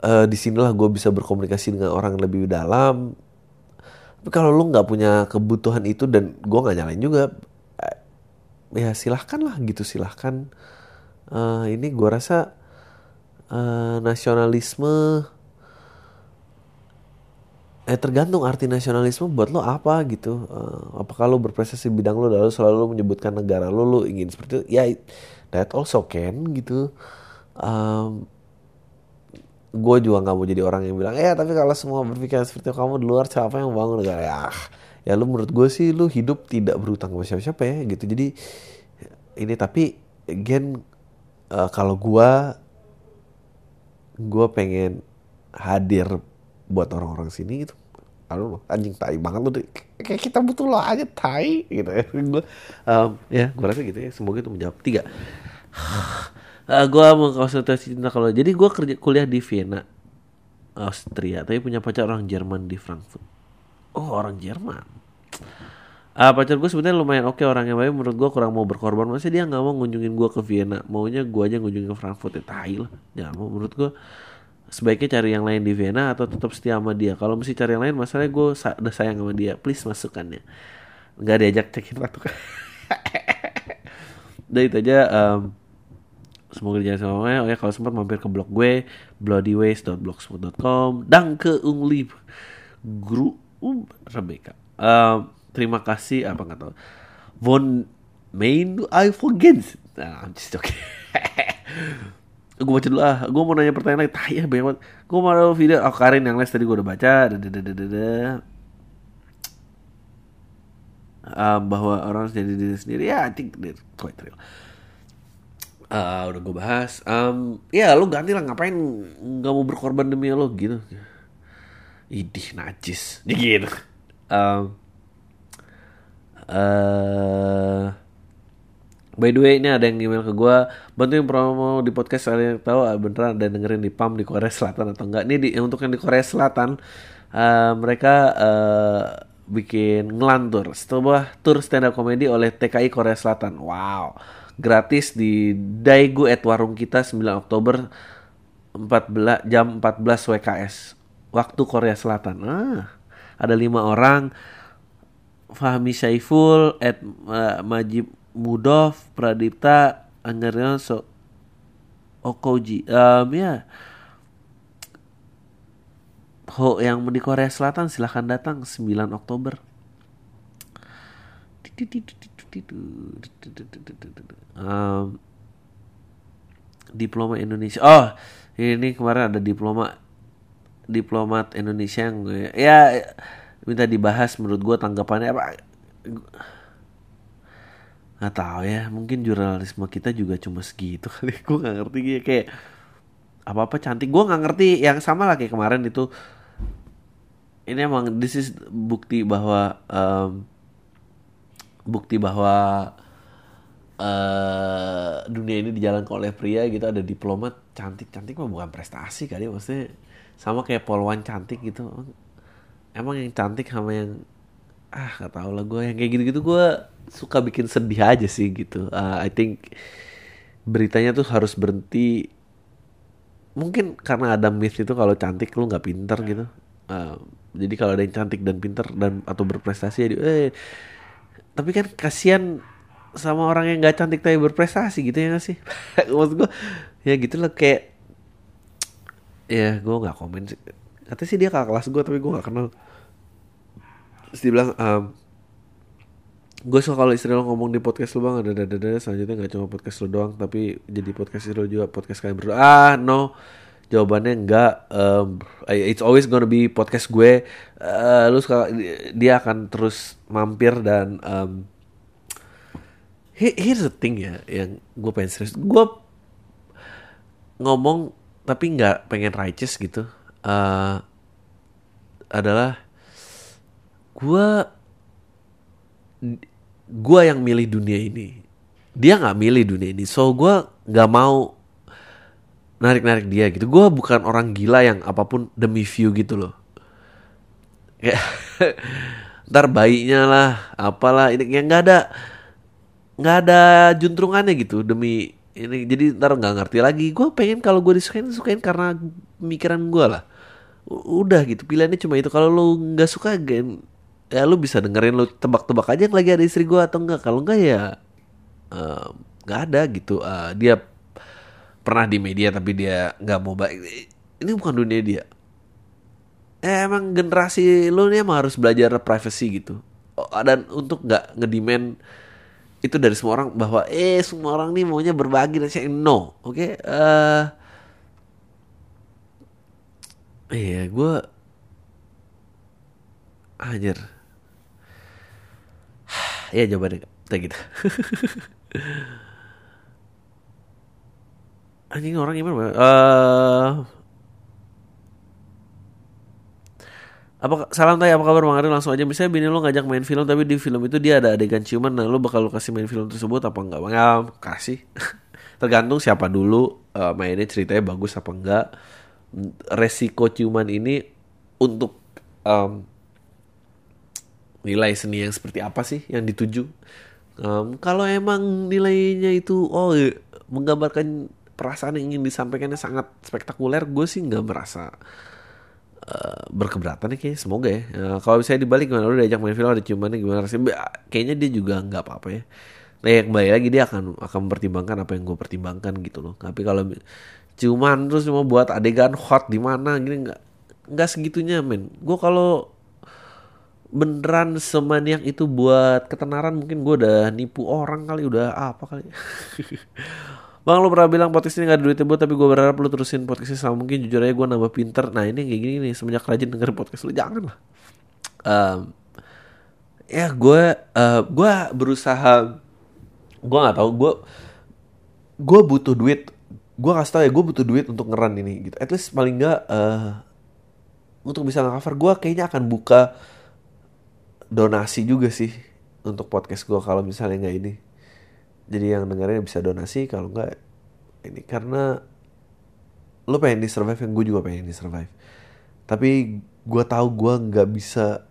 uh, di sinilah gua bisa berkomunikasi dengan orang yang lebih dalam. Tapi kalau lu nggak punya kebutuhan itu dan gua nggak nyalain juga eh, ya silahkan lah gitu silahkan. Uh, ini gua rasa uh, nasionalisme eh tergantung arti nasionalisme buat lo apa gitu. Uh, apakah lo berprestasi bidang lo lalu selalu menyebutkan negara lo lo ingin seperti itu? Ya that also can gitu. Um, gue juga nggak mau jadi orang yang bilang ya tapi kalau semua berpikir seperti kamu di luar siapa yang bangun negara ya ya lu menurut gue sih lu hidup tidak berutang sama siapa-siapa ya gitu. Jadi ini tapi again uh, kalau gue gue pengen hadir buat orang-orang sini gitu aduh anjing tai banget lu kayak kita butuh lo aja tai gitu ya. Gue um, ya gue rasa gitu ya. Semoga itu menjawab. Tiga uh, gue mau konsultasi cinta kalau jadi gue kerja kuliah di Vienna Austria tapi punya pacar orang Jerman di Frankfurt. Oh orang Jerman? Uh, pacar gue sebenarnya lumayan oke okay, orangnya baik menurut gue kurang mau berkorban. Masih dia nggak mau ngunjungin gue ke Vienna maunya gue aja ngunjungin ke Frankfurt ya tai lah. Jangan mau menurut gue sebaiknya cari yang lain di Vienna atau tetap setia sama dia. Kalau mesti cari yang lain masalahnya gue sa udah sayang sama dia please masukkannya. Nggak diajak cekin ratu udah itu aja um, semoga dijasa sama oh ya. Kalau sempat mampir ke blog gue bloodyways.blogspot.com dan ke ungli guru um, Rebecca. Um, terima kasih apa nggak tahu. Von main I forget. Nah, I'm just okay gue baca dulu ah. Gue mau nanya pertanyaan lagi. Tanya banyak banget. Gue mau video. Oh Karin yang les tadi gue udah baca. Um, bahwa orang harus jadi diri sendiri. Ya I think that's quite real uh, udah gue bahas. Um, ya lo ganti lah ngapain nggak mau berkorban demi lo gitu. Idih najis. Gitu um, uh, By the way ini ada yang email ke gue Bantuin promo di podcast Ada yang tahu ah, beneran ada dengerin di PAM di Korea Selatan atau enggak. Ini di, untuk yang di Korea Selatan uh, Mereka uh, bikin ngelantur Setelah tour stand up comedy oleh TKI Korea Selatan. Wow Gratis di Daegu at Warung Kita 9 Oktober 14 jam 14 WKS Waktu Korea Selatan ah, Ada lima orang Fahmi Saiful at uh, Majib Mudov, Pradipta, Anjarnya so Okoji. Um, ya. Ho yang di Korea Selatan silahkan datang 9 Oktober. Um, diploma Indonesia. Oh, ini kemarin ada diploma diplomat Indonesia yang gue ya minta dibahas menurut gue tanggapannya apa? Nggak tahu ya mungkin jurnalisme kita juga cuma segitu kali. Gue nggak ngerti gitu kayak apa apa cantik. Gue nggak ngerti yang sama lah kayak kemarin itu. Ini emang this is bukti bahwa um, bukti bahwa uh, dunia ini dijalankan oleh pria gitu ada diplomat cantik cantik mah bukan prestasi kali maksudnya sama kayak polwan cantik gitu. Emang yang cantik sama yang ah gak tau lah gue yang kayak gitu-gitu gue suka bikin sedih aja sih gitu. Uh, I think beritanya tuh harus berhenti. Mungkin karena ada myth itu kalau cantik lu nggak pinter gitu. Uh, jadi kalau ada yang cantik dan pinter dan atau berprestasi jadi eh tapi kan kasihan sama orang yang nggak cantik tapi berprestasi gitu ya gak sih? Maksud gue ya gitu lah kayak ya gue nggak komen sih. Katanya sih dia kakak kelas gue tapi gue nggak kenal. Terus dia bilang um, gue suka kalau istri lo ngomong di podcast lo bang ada ada ada selanjutnya nggak cuma podcast lo doang tapi jadi podcast lo juga podcast kalian berdua. Ah no jawabannya enggak um, it's always gonna be podcast gue. Uh, lu suka dia akan terus mampir dan um, here's the thing ya yang gue pengen serius. Gue ngomong tapi nggak pengen righteous gitu. Uh, adalah gue gue yang milih dunia ini. Dia nggak milih dunia ini. So gue nggak mau narik narik dia gitu. Gue bukan orang gila yang apa pun demi view gitu loh. Kayak ntar bayinya lah apalah ini yang nggak ada nggak ada juntrungannya gitu demi ini. Jadi ntar nggak ngerti lagi. Gue pengen kalau gue disukain disukain karena pemikiran gue lah. Udah gitu pilihannya cuma itu. Kalau lo nggak suka game ya lu bisa dengerin lu tebak-tebak aja yang lagi ada istri gue atau enggak kalau enggak ya nggak uh, ada gitu. Uh, dia pernah di media tapi dia nggak mau baik ini bukan dunia dia. Eh, emang generasi lu nih emang harus belajar privacy gitu. Oh, dan untuk nggak ngedemand itu dari semua orang bahwa eh semua orang nih maunya berbagi dan saya no oke? Okay? uh, iya gue anjir. Ya jawabannya kayak gitu anjing orang gimana uh, apa salam tay apa kabar bang Ari langsung aja. Misalnya bini lo ngajak main film tapi di film itu dia ada adegan ciuman nah lo bakal lo kasih main film tersebut apa enggak bang? Ya kasih. Tergantung siapa dulu uh, mainnya ceritanya bagus apa enggak. Resiko ciuman ini untuk um, nilai seni yang seperti apa sih yang dituju? Um, kalau emang nilainya itu oh menggambarkan perasaan yang ingin disampaikannya sangat spektakuler gue sih nggak merasa uh, berkeberatan nih kayak semoga ya. Uh, kalau bisa dibalik gimana? Udah diajak main film ada ciumannya gimana rasanya kayaknya dia juga nggak apa-apa ya. Nah ya kembali lagi dia akan akan mempertimbangkan apa yang gue pertimbangkan gitu loh. Tapi kalau ciuman terus cuma buat adegan hot di mana gini nggak nggak segitunya men. Gue kalau beneran semaniak itu buat ketenaran mungkin gue udah nipu orang kali udah apa kali Bang lo pernah bilang podcast ini gak ada duitnya buat tapi gue berharap lo terusin podcastnya sama mungkin jujur aja gue nambah pinter. Nah ini kayak gini nih semenjak rajin denger podcast lo jangan lah. Um, Ya gue uh, gue berusaha Gue gak tahu gue Gue butuh duit. Gue kasih tau ya gue butuh duit untuk ngeran ini gitu. At least paling gak uh, Untuk bisa nge-cover gue kayaknya akan buka Donasi juga sih Untuk podcast gue kalau misalnya gak ini jadi yang dengerin bisa donasi kalau enggak ini karena lo pengen di survive yang gue juga pengen di survive. Tapi gue tahu gue nggak bisa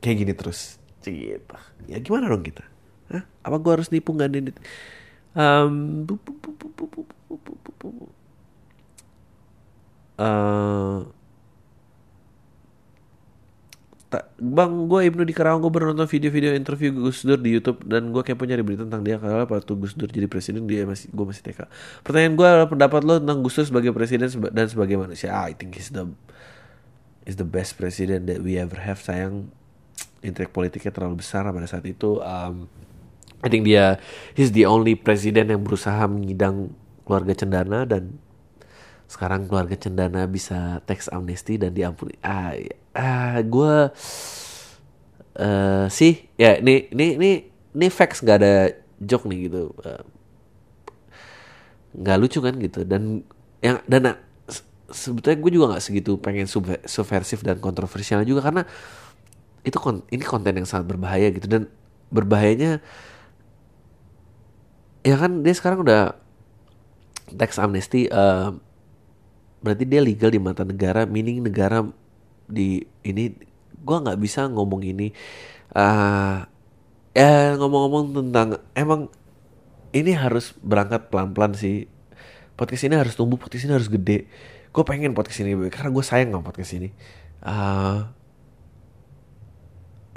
kayak gini terus. Gitu ya gimana dong kita? Hah? apa gue harus nipu nggak nih um, uh, Bang, gue Ibnu di Karawang gue baru nonton video-video interview Gus Dur di YouTube dan gue kayak punya berita tentang dia karena waktu Gus Dur jadi presiden dia masih gue masih TK. Pertanyaan gue adalah pendapat lo tentang Gus Dur sebagai presiden dan sebagai manusia. Ah, I think he's the is the best president that we ever have. Sayang intrik politiknya terlalu besar pada saat itu. Um, I think dia he's the only presiden yang berusaha mengidang keluarga cendana dan sekarang keluarga cendana bisa tax amnesty dan diampuni. Ah, ah gue uh, sih ya ini ini ini ini facts nggak ada joke nih gitu. Uh, nggak lucu kan gitu. Dan yang dan sebetulnya gue juga nggak segitu pengen subversif dan kontroversial juga karena itu kon ini konten yang sangat berbahaya gitu. Dan berbahayanya ya kan dia sekarang udah tax amnesty uh, berarti dia legal di mata negara meaning negara di ini gue nggak bisa ngomong ini uh, ya ngomong-ngomong tentang emang ini harus berangkat pelan-pelan sih. Podcast ini harus tumbuh podcast ini harus gede. Gue pengen podcast ini karena gue sayang sama podcast ini. Uh,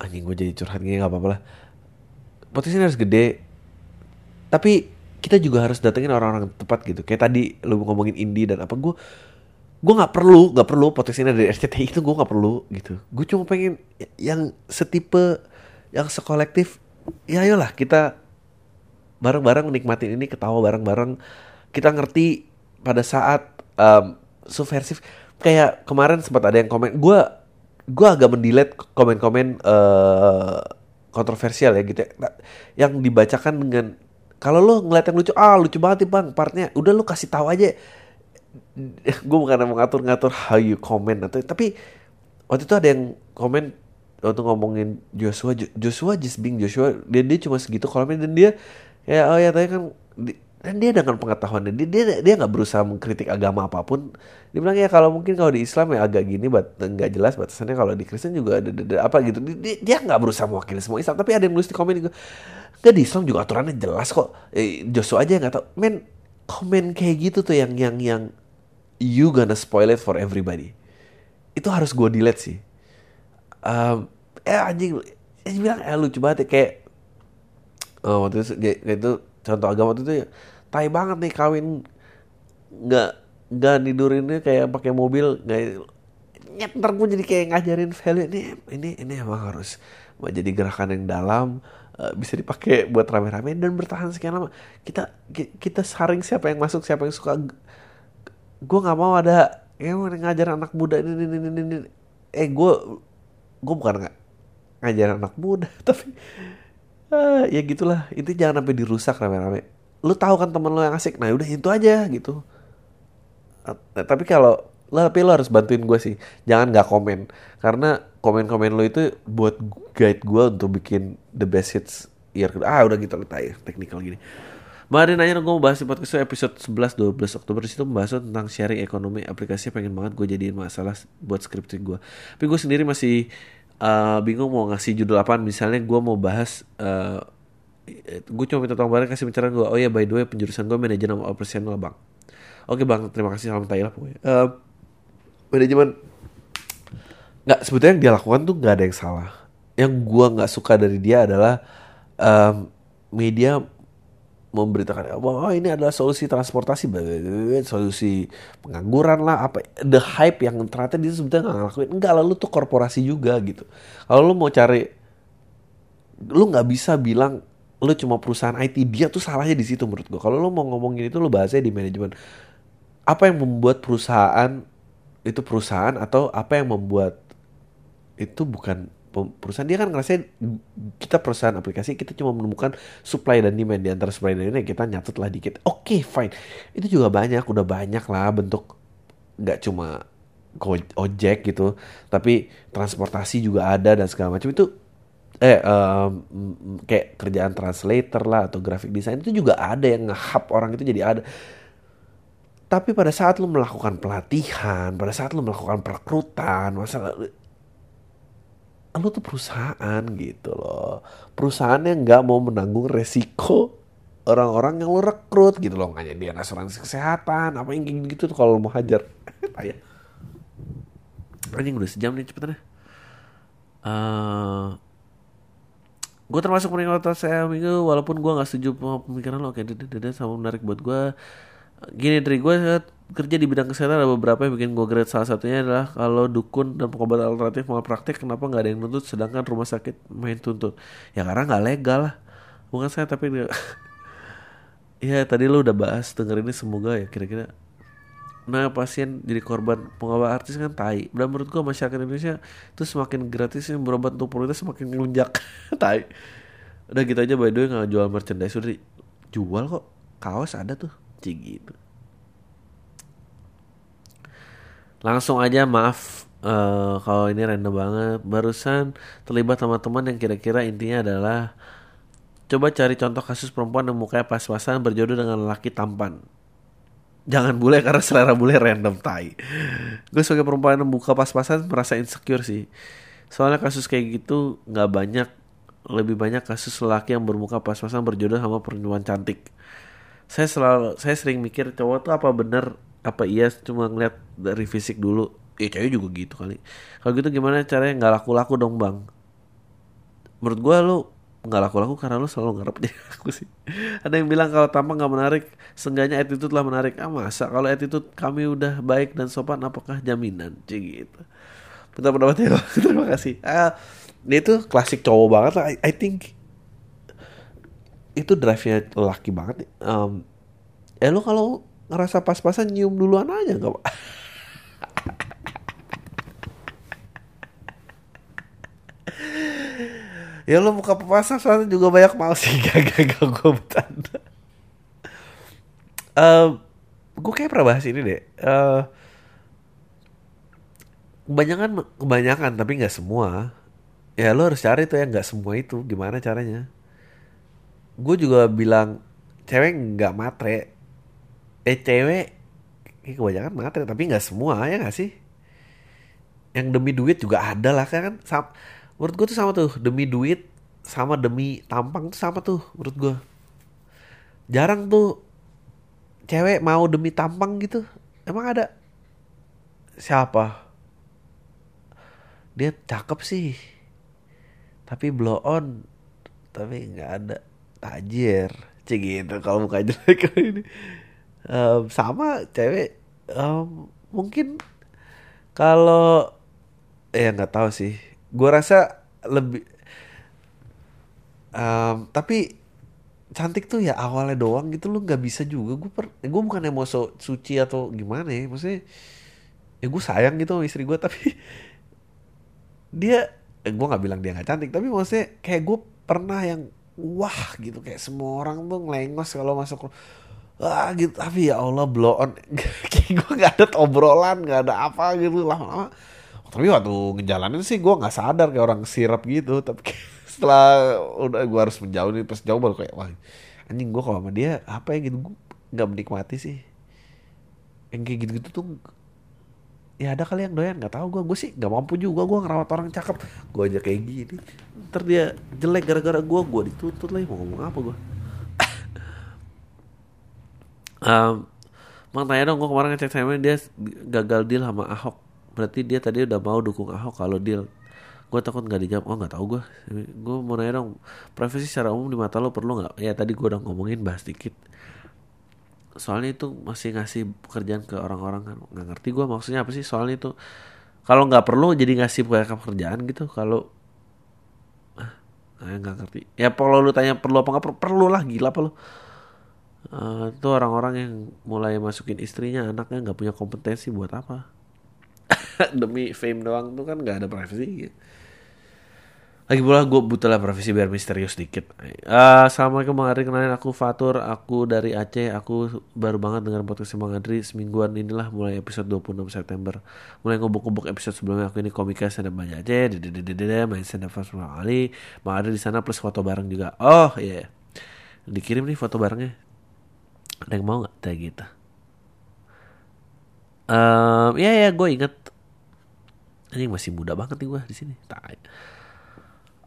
anjing gue jadi curhat gini nggak apa-apa lah. Podcast ini harus gede tapi kita juga harus datengin orang-orang tepat gitu. Kayak tadi lu ngomongin indie dan apa gue gue nggak perlu nggak perlu potensinya dari RCTI itu gue nggak perlu gitu. Gue cuma pengen yang setipe yang sekolektif ya ayolah kita bareng-bareng nikmatin ini ketawa bareng-bareng. Kita ngerti pada saat um, subversif. Kayak kemarin sempat ada yang komen gue gue agak mendelete komen-komen uh, kontroversial ya gitu ya. Nah, yang dibacakan dengan kalau lo ngeliat yang lucu ah lucu banget nih bang partnya. Udah lo kasih tahu aja gue bukan mau ngatur-ngatur how you comment atau tapi waktu itu ada yang komen waktu ngomongin Joshua. Joshua just being Joshua. Dia dia cuma segitu komennya dan dia ya oh ya tadi kan dan dia dengan pengetahuannya dia dia dia nggak berusaha mengkritik agama apa pun. Dia bilang ya kalau mungkin kalau di Islam ya agak gini bat nggak jelas batasannya kalau di Kristen juga ada, ada, ada apa gitu. Dia, dia nggak berusaha mewakili semua Islam tapi ada yang nulis di komen itu nggak di Islam juga aturannya jelas kok. Eh, Joshua aja nggak tahu. Men komen kayak gitu tuh yang yang yang you gonna spoil it for everybody. Itu harus gue delete sih. Um, eh anjing eh bilang eh lucu banget ya kayak oh, waktu itu kayak, itu contoh agama waktu itu ya tai banget nih kawin nggak nggak tidurinnya kayak pakai mobil nggak nyet ntar jadi kayak ngajarin value. Ini ini ini emang harus jadi gerakan yang dalam uh, bisa dipakai buat rame-rame dan bertahan sekian lama. Kita kita saring siapa yang masuk siapa yang suka gue nggak mau ada yang ngajar anak muda ini ini ini, ini. eh gue gue bukan nggak ngajar anak muda tapi uh, ya gitulah itu jangan sampai dirusak rame-rame lu tahu kan temen lu yang asik nah udah itu aja gitu uh, tapi kalau lo tapi lo harus bantuin gue sih jangan nggak komen karena komen-komen lo itu buat guide gue untuk bikin the best hits year. Ah udah gitu letak ya technical gini. Mbak nanya gue bahas di podcast episode 11 12 Oktober situ membahas tentang sharing ekonomi aplikasi pengen banget gue jadiin masalah buat skripsi gue. Tapi gue sendiri masih uh, bingung mau ngasih judul apa. Misalnya gue mau bahas uh, gue cuma minta tolong bareng kasih pencerahan gue. Oh ya by the way penjurusan gue manajemen operasional bang. Oke bang terima kasih salam Thailand pokoknya. Uh, manajemen nggak sebetulnya yang dia lakukan tuh nggak ada yang salah. Yang gue nggak suka dari dia adalah um, media memberitakan bahwa oh, ini adalah solusi transportasi. Solusi pengangguran lah apa the hype yang ternyata dia sebetulnya nggak ngelakuin. Enggak lalu tuh korporasi juga gitu. Kalau lu mau cari lu nggak bisa bilang lu cuma perusahaan IT dia tuh salahnya di situ menurut gua. Kalau lu mau ngomongin itu lu bahasnya di manajemen. Apa yang membuat perusahaan itu perusahaan atau apa yang membuat itu bukan perusahaan dia kan ngerasain kita perusahaan aplikasi kita cuma menemukan supply dan demand di antara supply dan demand kita nyatet lah dikit. Oke okay, fine. Itu juga banyak udah banyak lah bentuk nggak cuma ojek gitu tapi transportasi juga ada dan segala macam. Itu eh um, kayak kerjaan translator lah atau graphic design itu juga ada yang nge orang itu jadi ada. Tapi pada saat lu melakukan pelatihan, pada saat lu melakukan perekrutan, masalah lu tuh perusahaan gitu loh. Perusahaan yang nggak mau menanggung resiko orang-orang yang lu rekrut gitu loh. Nggak dia asuransi kesehatan apa yang gitu, gitu tuh kalau mau hajar. Tanya anjing udah sejam nih cepetan ya uh, eh, gue termasuk penikmat saya minggu walaupun gue nggak setuju pemikiran lo kayak dede sama menarik buat gue gini dari gue kerja di bidang kesehatan ada beberapa yang bikin gue grade salah satunya adalah kalau dukun dan pengobatan alternatif mau praktek kenapa nggak ada yang nuntut? Sedangkan rumah sakit main tuntut. Ya karena nggak legal lah. Bukan saya tapi ya tadi lo udah bahas denger ini semoga ya kira-kira. Nah pasien jadi korban pengobatan artis kan tai. Dan menurut gue masyarakat Indonesia itu semakin gratis yang berobat untuk perutnya semakin ngelunjak tai. Udah gitu aja by the way nggak jual merchandise. Udah jual kok. Kaos ada tuh. Cik gitu langsung aja maaf uh, kalau ini random banget. Barusan terlibat sama teman yang kira-kira intinya adalah coba cari contoh kasus perempuan yang mukanya pas-pasan berjodoh dengan laki tampan. Jangan bule karena selera bule random tai. Gue sebagai perempuan yang buka pas-pasan merasa insecure sih. Soalnya kasus kayak gitu nggak banyak. Lebih banyak kasus laki yang bermuka pas-pasan berjodoh sama perempuan cantik. Saya selalu saya sering mikir cowok tuh apa bener apa iya cuma ngeliat dari fisik dulu? Ya cewek juga gitu kali. Kalau gitu gimana caranya nggak laku-laku dong bang? Menurut gue lu nggak laku-laku karena lu selalu ngarep jadi aku sih. Ada yang bilang kalau tampang nggak menarik seenggaknya attitude lah menarik. Ah masa kalau attitude kami udah baik dan sopan apakah jaminan? Cik gitu. Minta pendapatnya terima kasih. Ah dia itu klasik cowok banget lah I, I think. Itu drive-nya laki banget um, eh lu kalau ngerasa pas-pasan nyium duluan aja nggak pak ya lo buka papasan soalnya juga banyak mau sih gak gue bercanda. Uh, gue kayak pernah bahas ini deh. Uh, kebanyakan kebanyakan tapi nggak semua. Ya lo harus cari tuh ya nggak semua itu gimana caranya. Gue juga bilang cewek nggak matre eh cewek eh, kebanyakan matre tapi nggak semua ya nggak sih? Yang demi duit juga ada lah kan? Sama, menurut gue tuh sama tuh demi duit sama demi tampang tuh sama tuh menurut gue jarang tuh cewek mau demi tampang gitu. Emang ada? Siapa? Dia cakep sih. Tapi blow on. Tapi nggak ada. Tajir. Cik gitu. Kalau muka jelek ini um, sama cewek um, mungkin kalau ya nggak tahu sih. Gue rasa lebih um, tapi cantik tuh ya awalnya doang gitu lu nggak bisa juga. Gue per gue bukan yang mau so, suci atau gimana ya maksudnya ya gue sayang gitu sama istri gue tapi dia eh, gue nggak bilang dia nggak cantik tapi maksudnya kayak gue pernah yang wah gitu kayak semua orang tuh ngelengos kalau masuk wah gitu. Tapi ya Allah blow on. Kayak gue nggak ada obrolan nggak ada apa gitu lama-lama. Tapi waktu ngejalanin sih gue nggak sadar kayak orang sirap gitu. Tapi setelah udah gue harus menjauh nih pas jauh baru kayak wah anjing gue kalau sama dia apa ya? Gitu. Gue nggak menikmati sih. Yang kayak gitu-gitu tuh ya ada kali yang doyan nggak tahu gue gue sih nggak mampu juga gue ngerawat orang cakep. Gue aja kayak gini. Ntar dia jelek gara-gara gue gue dituntut lagi mau ngomong apa gue um, Mang tanya dong, gue kemarin ngecek sama dia gagal deal sama Ahok. Berarti dia tadi udah mau dukung Ahok kalau deal. Gue takut nggak dijawab. Oh nggak tahu gue. Gue mau nanya dong, profesi secara umum di mata lo perlu nggak? Ya tadi gue udah ngomongin bahas dikit. Soalnya itu masih ngasih pekerjaan ke orang-orang kan nggak ngerti gue maksudnya apa sih soalnya itu kalau nggak perlu jadi ngasih pekerjaan gitu kalau ah nggak ngerti ya kalau lu tanya perlu apa nggak perlu perlu lah gila apa lu uh, itu orang-orang yang mulai masukin istrinya anaknya nggak punya kompetensi buat apa? Demi fame doang tuh kan nggak ada privacy. Gitu. lagi pula gue butuh lah privacy biar misterius dikit. Uh, assalamualaikum bang Adri kenalin aku Fatur aku dari Aceh aku baru banget dengar podcast bang Adri semingguan inilah mulai episode 26 September. Mulai ngubuk-ngubuk episode sebelumnya aku ini komika stand up banyak Aceh dede main stand up first kali bang Adri di sana plus foto bareng juga. Oh iya. Yeah. dikirim nih foto barengnya ada yang mau nggak? Kayak gitu. Um, ya ya gue inget ini masih muda banget nih gue di sini.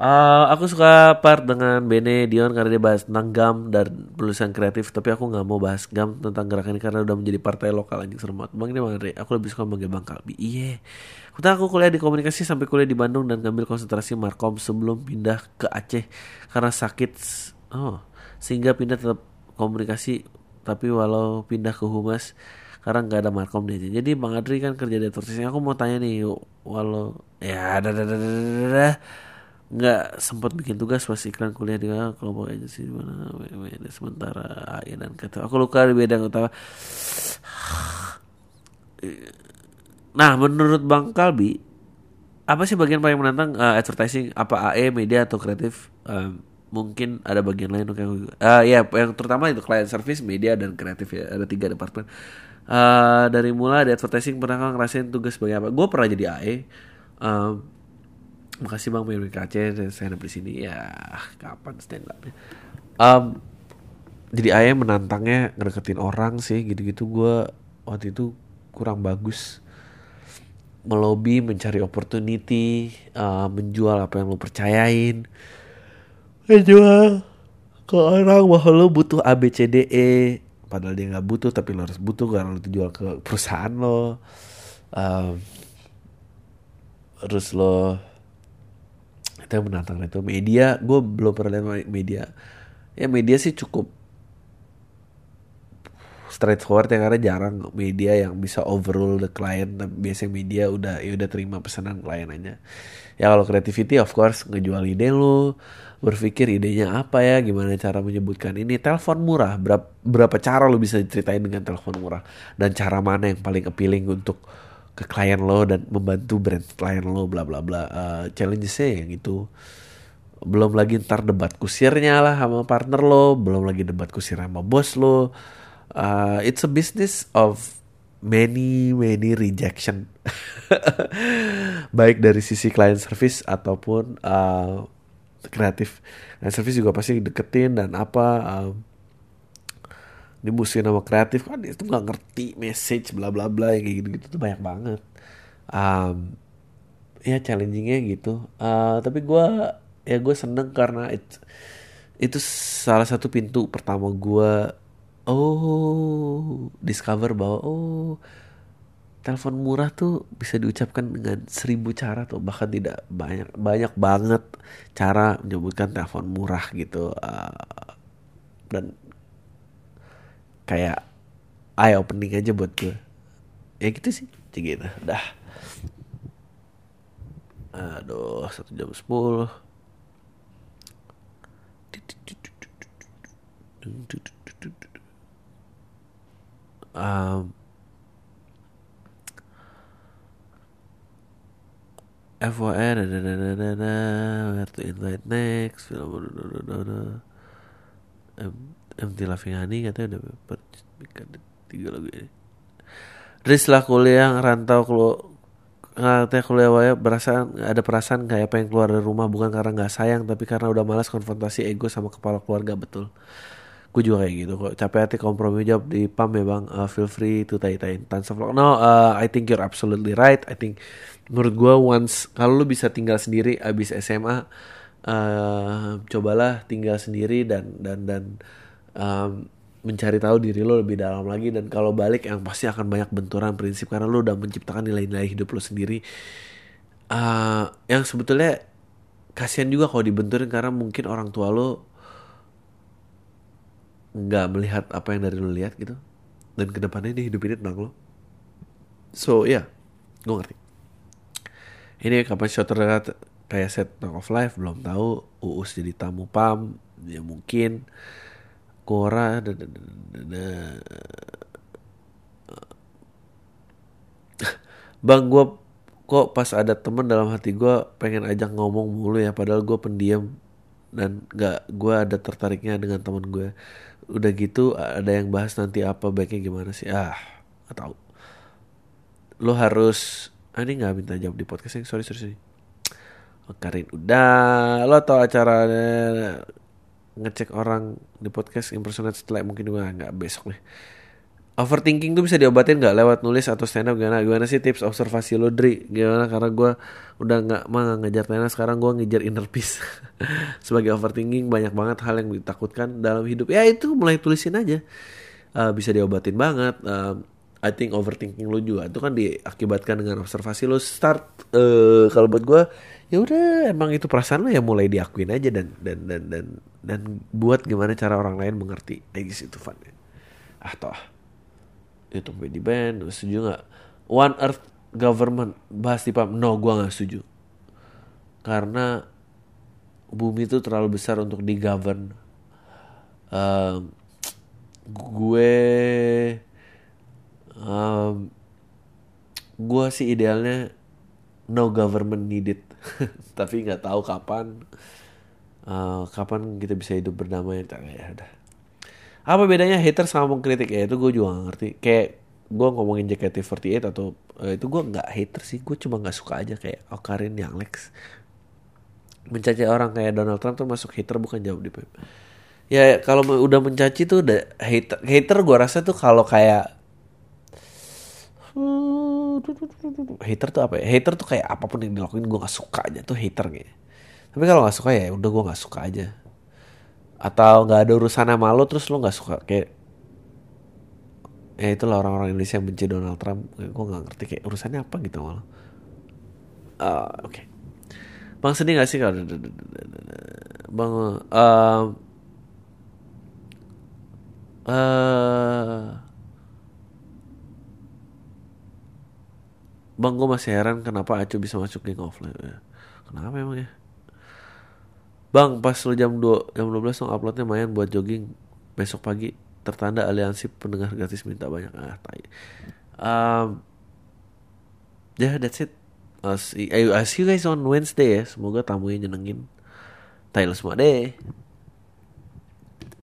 Uh, aku suka part dengan Bene Dion karena dia bahas tentang GAM dan penulisan kreatif tapi aku nggak mau bahas GAM tentang gerakan ini karena udah menjadi partai lokal anjing serem banget. Bang ini bang Andre aku lebih suka manggil bang Kalbi. Iya. Yeah. aku kuliah di komunikasi sampai kuliah di Bandung dan ngambil konsentrasi markom sebelum pindah ke Aceh karena sakit oh sehingga pindah tetap komunikasi tapi walau pindah ke humas karena nggak ada markom di jadi bang Adri kan kerja di advertising aku mau tanya nih walau ya ada nggak sempat bikin tugas pas iklan kuliah di kelompok agensi di mana? Sementara ya dan kata aku luka di bidang utama. Nah menurut bang Kalbi apa sih bagian paling menantang uh, advertising? Apa AE media atau kreatif? Um, mungkin ada bagian lain kayak uh, ya yang terutama itu client service media dan kreatif ya. Ada tiga departemen. Uh, dari mulai di advertising pernah ngerasain tugas sebagai apa? Gue pernah jadi AE um, makasih bang Mary KC saya ada di sini. Ya kapan stand upnya um, jadi AE menantangnya ngedeketin orang sih gitu-gitu. Gue waktu itu kurang bagus. Melobi mencari opportunity uh, menjual apa yang lo percayain jual ke orang bahwa lo butuh A B C D E padahal dia nggak butuh tapi lo harus butuh karena lo jual ke perusahaan lo. Um, terus lo itu yang menantang itu media gue belum pernah lihat media. Ya media sih cukup straightforward ya karena jarang media yang bisa overrule the client. Biasanya media udah ya udah terima pesanan klien aja. Ya kalau creativity of course ngejual ide lo berpikir idenya apa ya, gimana cara menyebutkan ini. Telepon murah, berapa, berapa cara lo bisa ceritain dengan telepon murah dan cara mana yang paling appealing untuk ke klien lo dan membantu brand klien lo bla bla bla. Uh, Challenge-nya yang itu. Belum lagi ntar debat kusirnya lah sama partner lo, belum lagi debat kusir sama bos lo. Uh, it's a business of many many rejection baik dari sisi client service ataupun uh, kreatif. Dan service juga pasti deketin dan apa um, dimusuhin sama kreatif. Kan itu nggak ngerti message bla bla bla kayak gitu gitu tuh banyak banget. Um, ya challengingnya gitu. Uh, tapi gue ya gue seneng karena it, itu salah satu pintu pertama gue oh discover bahwa oh telepon murah tuh bisa diucapkan dengan seribu cara tuh bahkan tidak banyak banyak banget cara menyebutkan telepon murah gitu uh, dan kayak eye opening aja buat gue. Ya gitu sih gitu. Dah. Aduh satu jam sepuluh. Um, FOR Where to invite next film MT Laughing Honey katanya udah percikan tiga lagu ini Riz lah kuliah rantau kalau Katanya kuliah waya berasa ada perasaan kayak pengen keluar dari rumah bukan karena nggak sayang tapi karena udah malas konfrontasi ego sama kepala keluarga betul. Gue juga kayak gitu kok. Capek hati kompromi jawab di pam ya bang. Uh, feel free to tai-tain tons of No, uh, I think you're absolutely right. I think menurut gue once kalau lu bisa tinggal sendiri abis SMA, uh, cobalah tinggal sendiri dan dan dan um, mencari tahu diri lo lebih dalam lagi. Dan kalau balik yang pasti akan banyak benturan prinsip karena lo udah menciptakan nilai-nilai hidup lo sendiri. Uh, yang sebetulnya kasihan juga kalau dibenturin karena mungkin orang tua lo nggak melihat apa yang dari lo lihat gitu. Dan ke depannya dia hidup ini tentang lo so ya yeah, gue ngerti ini kapan shot terdekat kayak set of life. Belum tahu uus jadi tamu pam ya mungkin Kora Bang gue kok pas ada temen dalam hati gue pengen ajak ngomong mulu ya padahal gue pendiam dan gak gue ada tertariknya dengan temen gue udah gitu ada yang bahas nanti apa baiknya gimana sih? Ah gak tahu. Lo harus ah, ini nggak minta jawab di podcast yang sorry sorry, sorry. Oh, Karin. Udah lo tau acara ngecek orang di podcast impersonate setelah mungkin gue nggak besok nih. Overthinking tuh bisa diobatin nggak? Lewat nulis atau stand up gimana? Gimana sih tips observasi lo Dri? Gimana? Karena gue udah nggak mah ngejar tenar sekarang gue ngejar inner peace. Sebagai overthinking banyak banget hal yang ditakutkan dalam hidup. Ya itu mulai tulisin aja. Uh, bisa diobatin banget. Uh, I think overthinking lo juga. Itu kan diakibatkan dengan observasi lo start uh, kalau buat gue ya udah emang itu perasaan lo ya mulai diakuin aja dan dan dan dan dan buat gimana cara orang lain mengerti. Egis itu fun. Ah toh. Itu di band setuju nggak? One Earth Government bahas di pam no gue nggak setuju. Karena bumi itu terlalu besar untuk digovern um, gue um, gue sih idealnya no government needed. Tapi nggak tahu kapan. Uh, kapan kita bisa hidup berdamai ya udah. Apa bedanya hater sama mengkritik ya itu gue juga gak ngerti. Kayak gue ngomongin JKT48 atau uh, itu gue nggak hater sih. Gue cuma nggak suka aja kayak Okarin yang Lex. Mencaci orang kayak Donald Trump tuh masuk hater bukan jawab di ya kalau udah mencaci tuh udah hater hater gue rasa tuh kalau kayak hater tuh apa ya? Hater tuh kayak apa pun yang dilakuin gue gak suka aja tuh hater gitu tapi kalau gak suka ya udah gue gak suka aja. Atau gak ada urusan sama lo terus lo gak suka kayak ya itulah orang-orang Indonesia yang benci Donald Trump. Gue gak ngerti kayak urusannya apa gitu malah uh, oke. Okay. bang sedih gak sih kalau bang uh, uh, Bang gue masih heran kenapa Acu bisa masuk geng offline ya. Kenapa emang ya? Bang pas lu jam 2 jam 12 dong uploadnya main buat jogging besok pagi tertanda aliansi pendengar gratis minta banyak ah tai. Um, ya yeah, that's it. I'll see, I'll see you guys on Wednesday ya. Semoga tamunya nyenengin. Tai semua deh.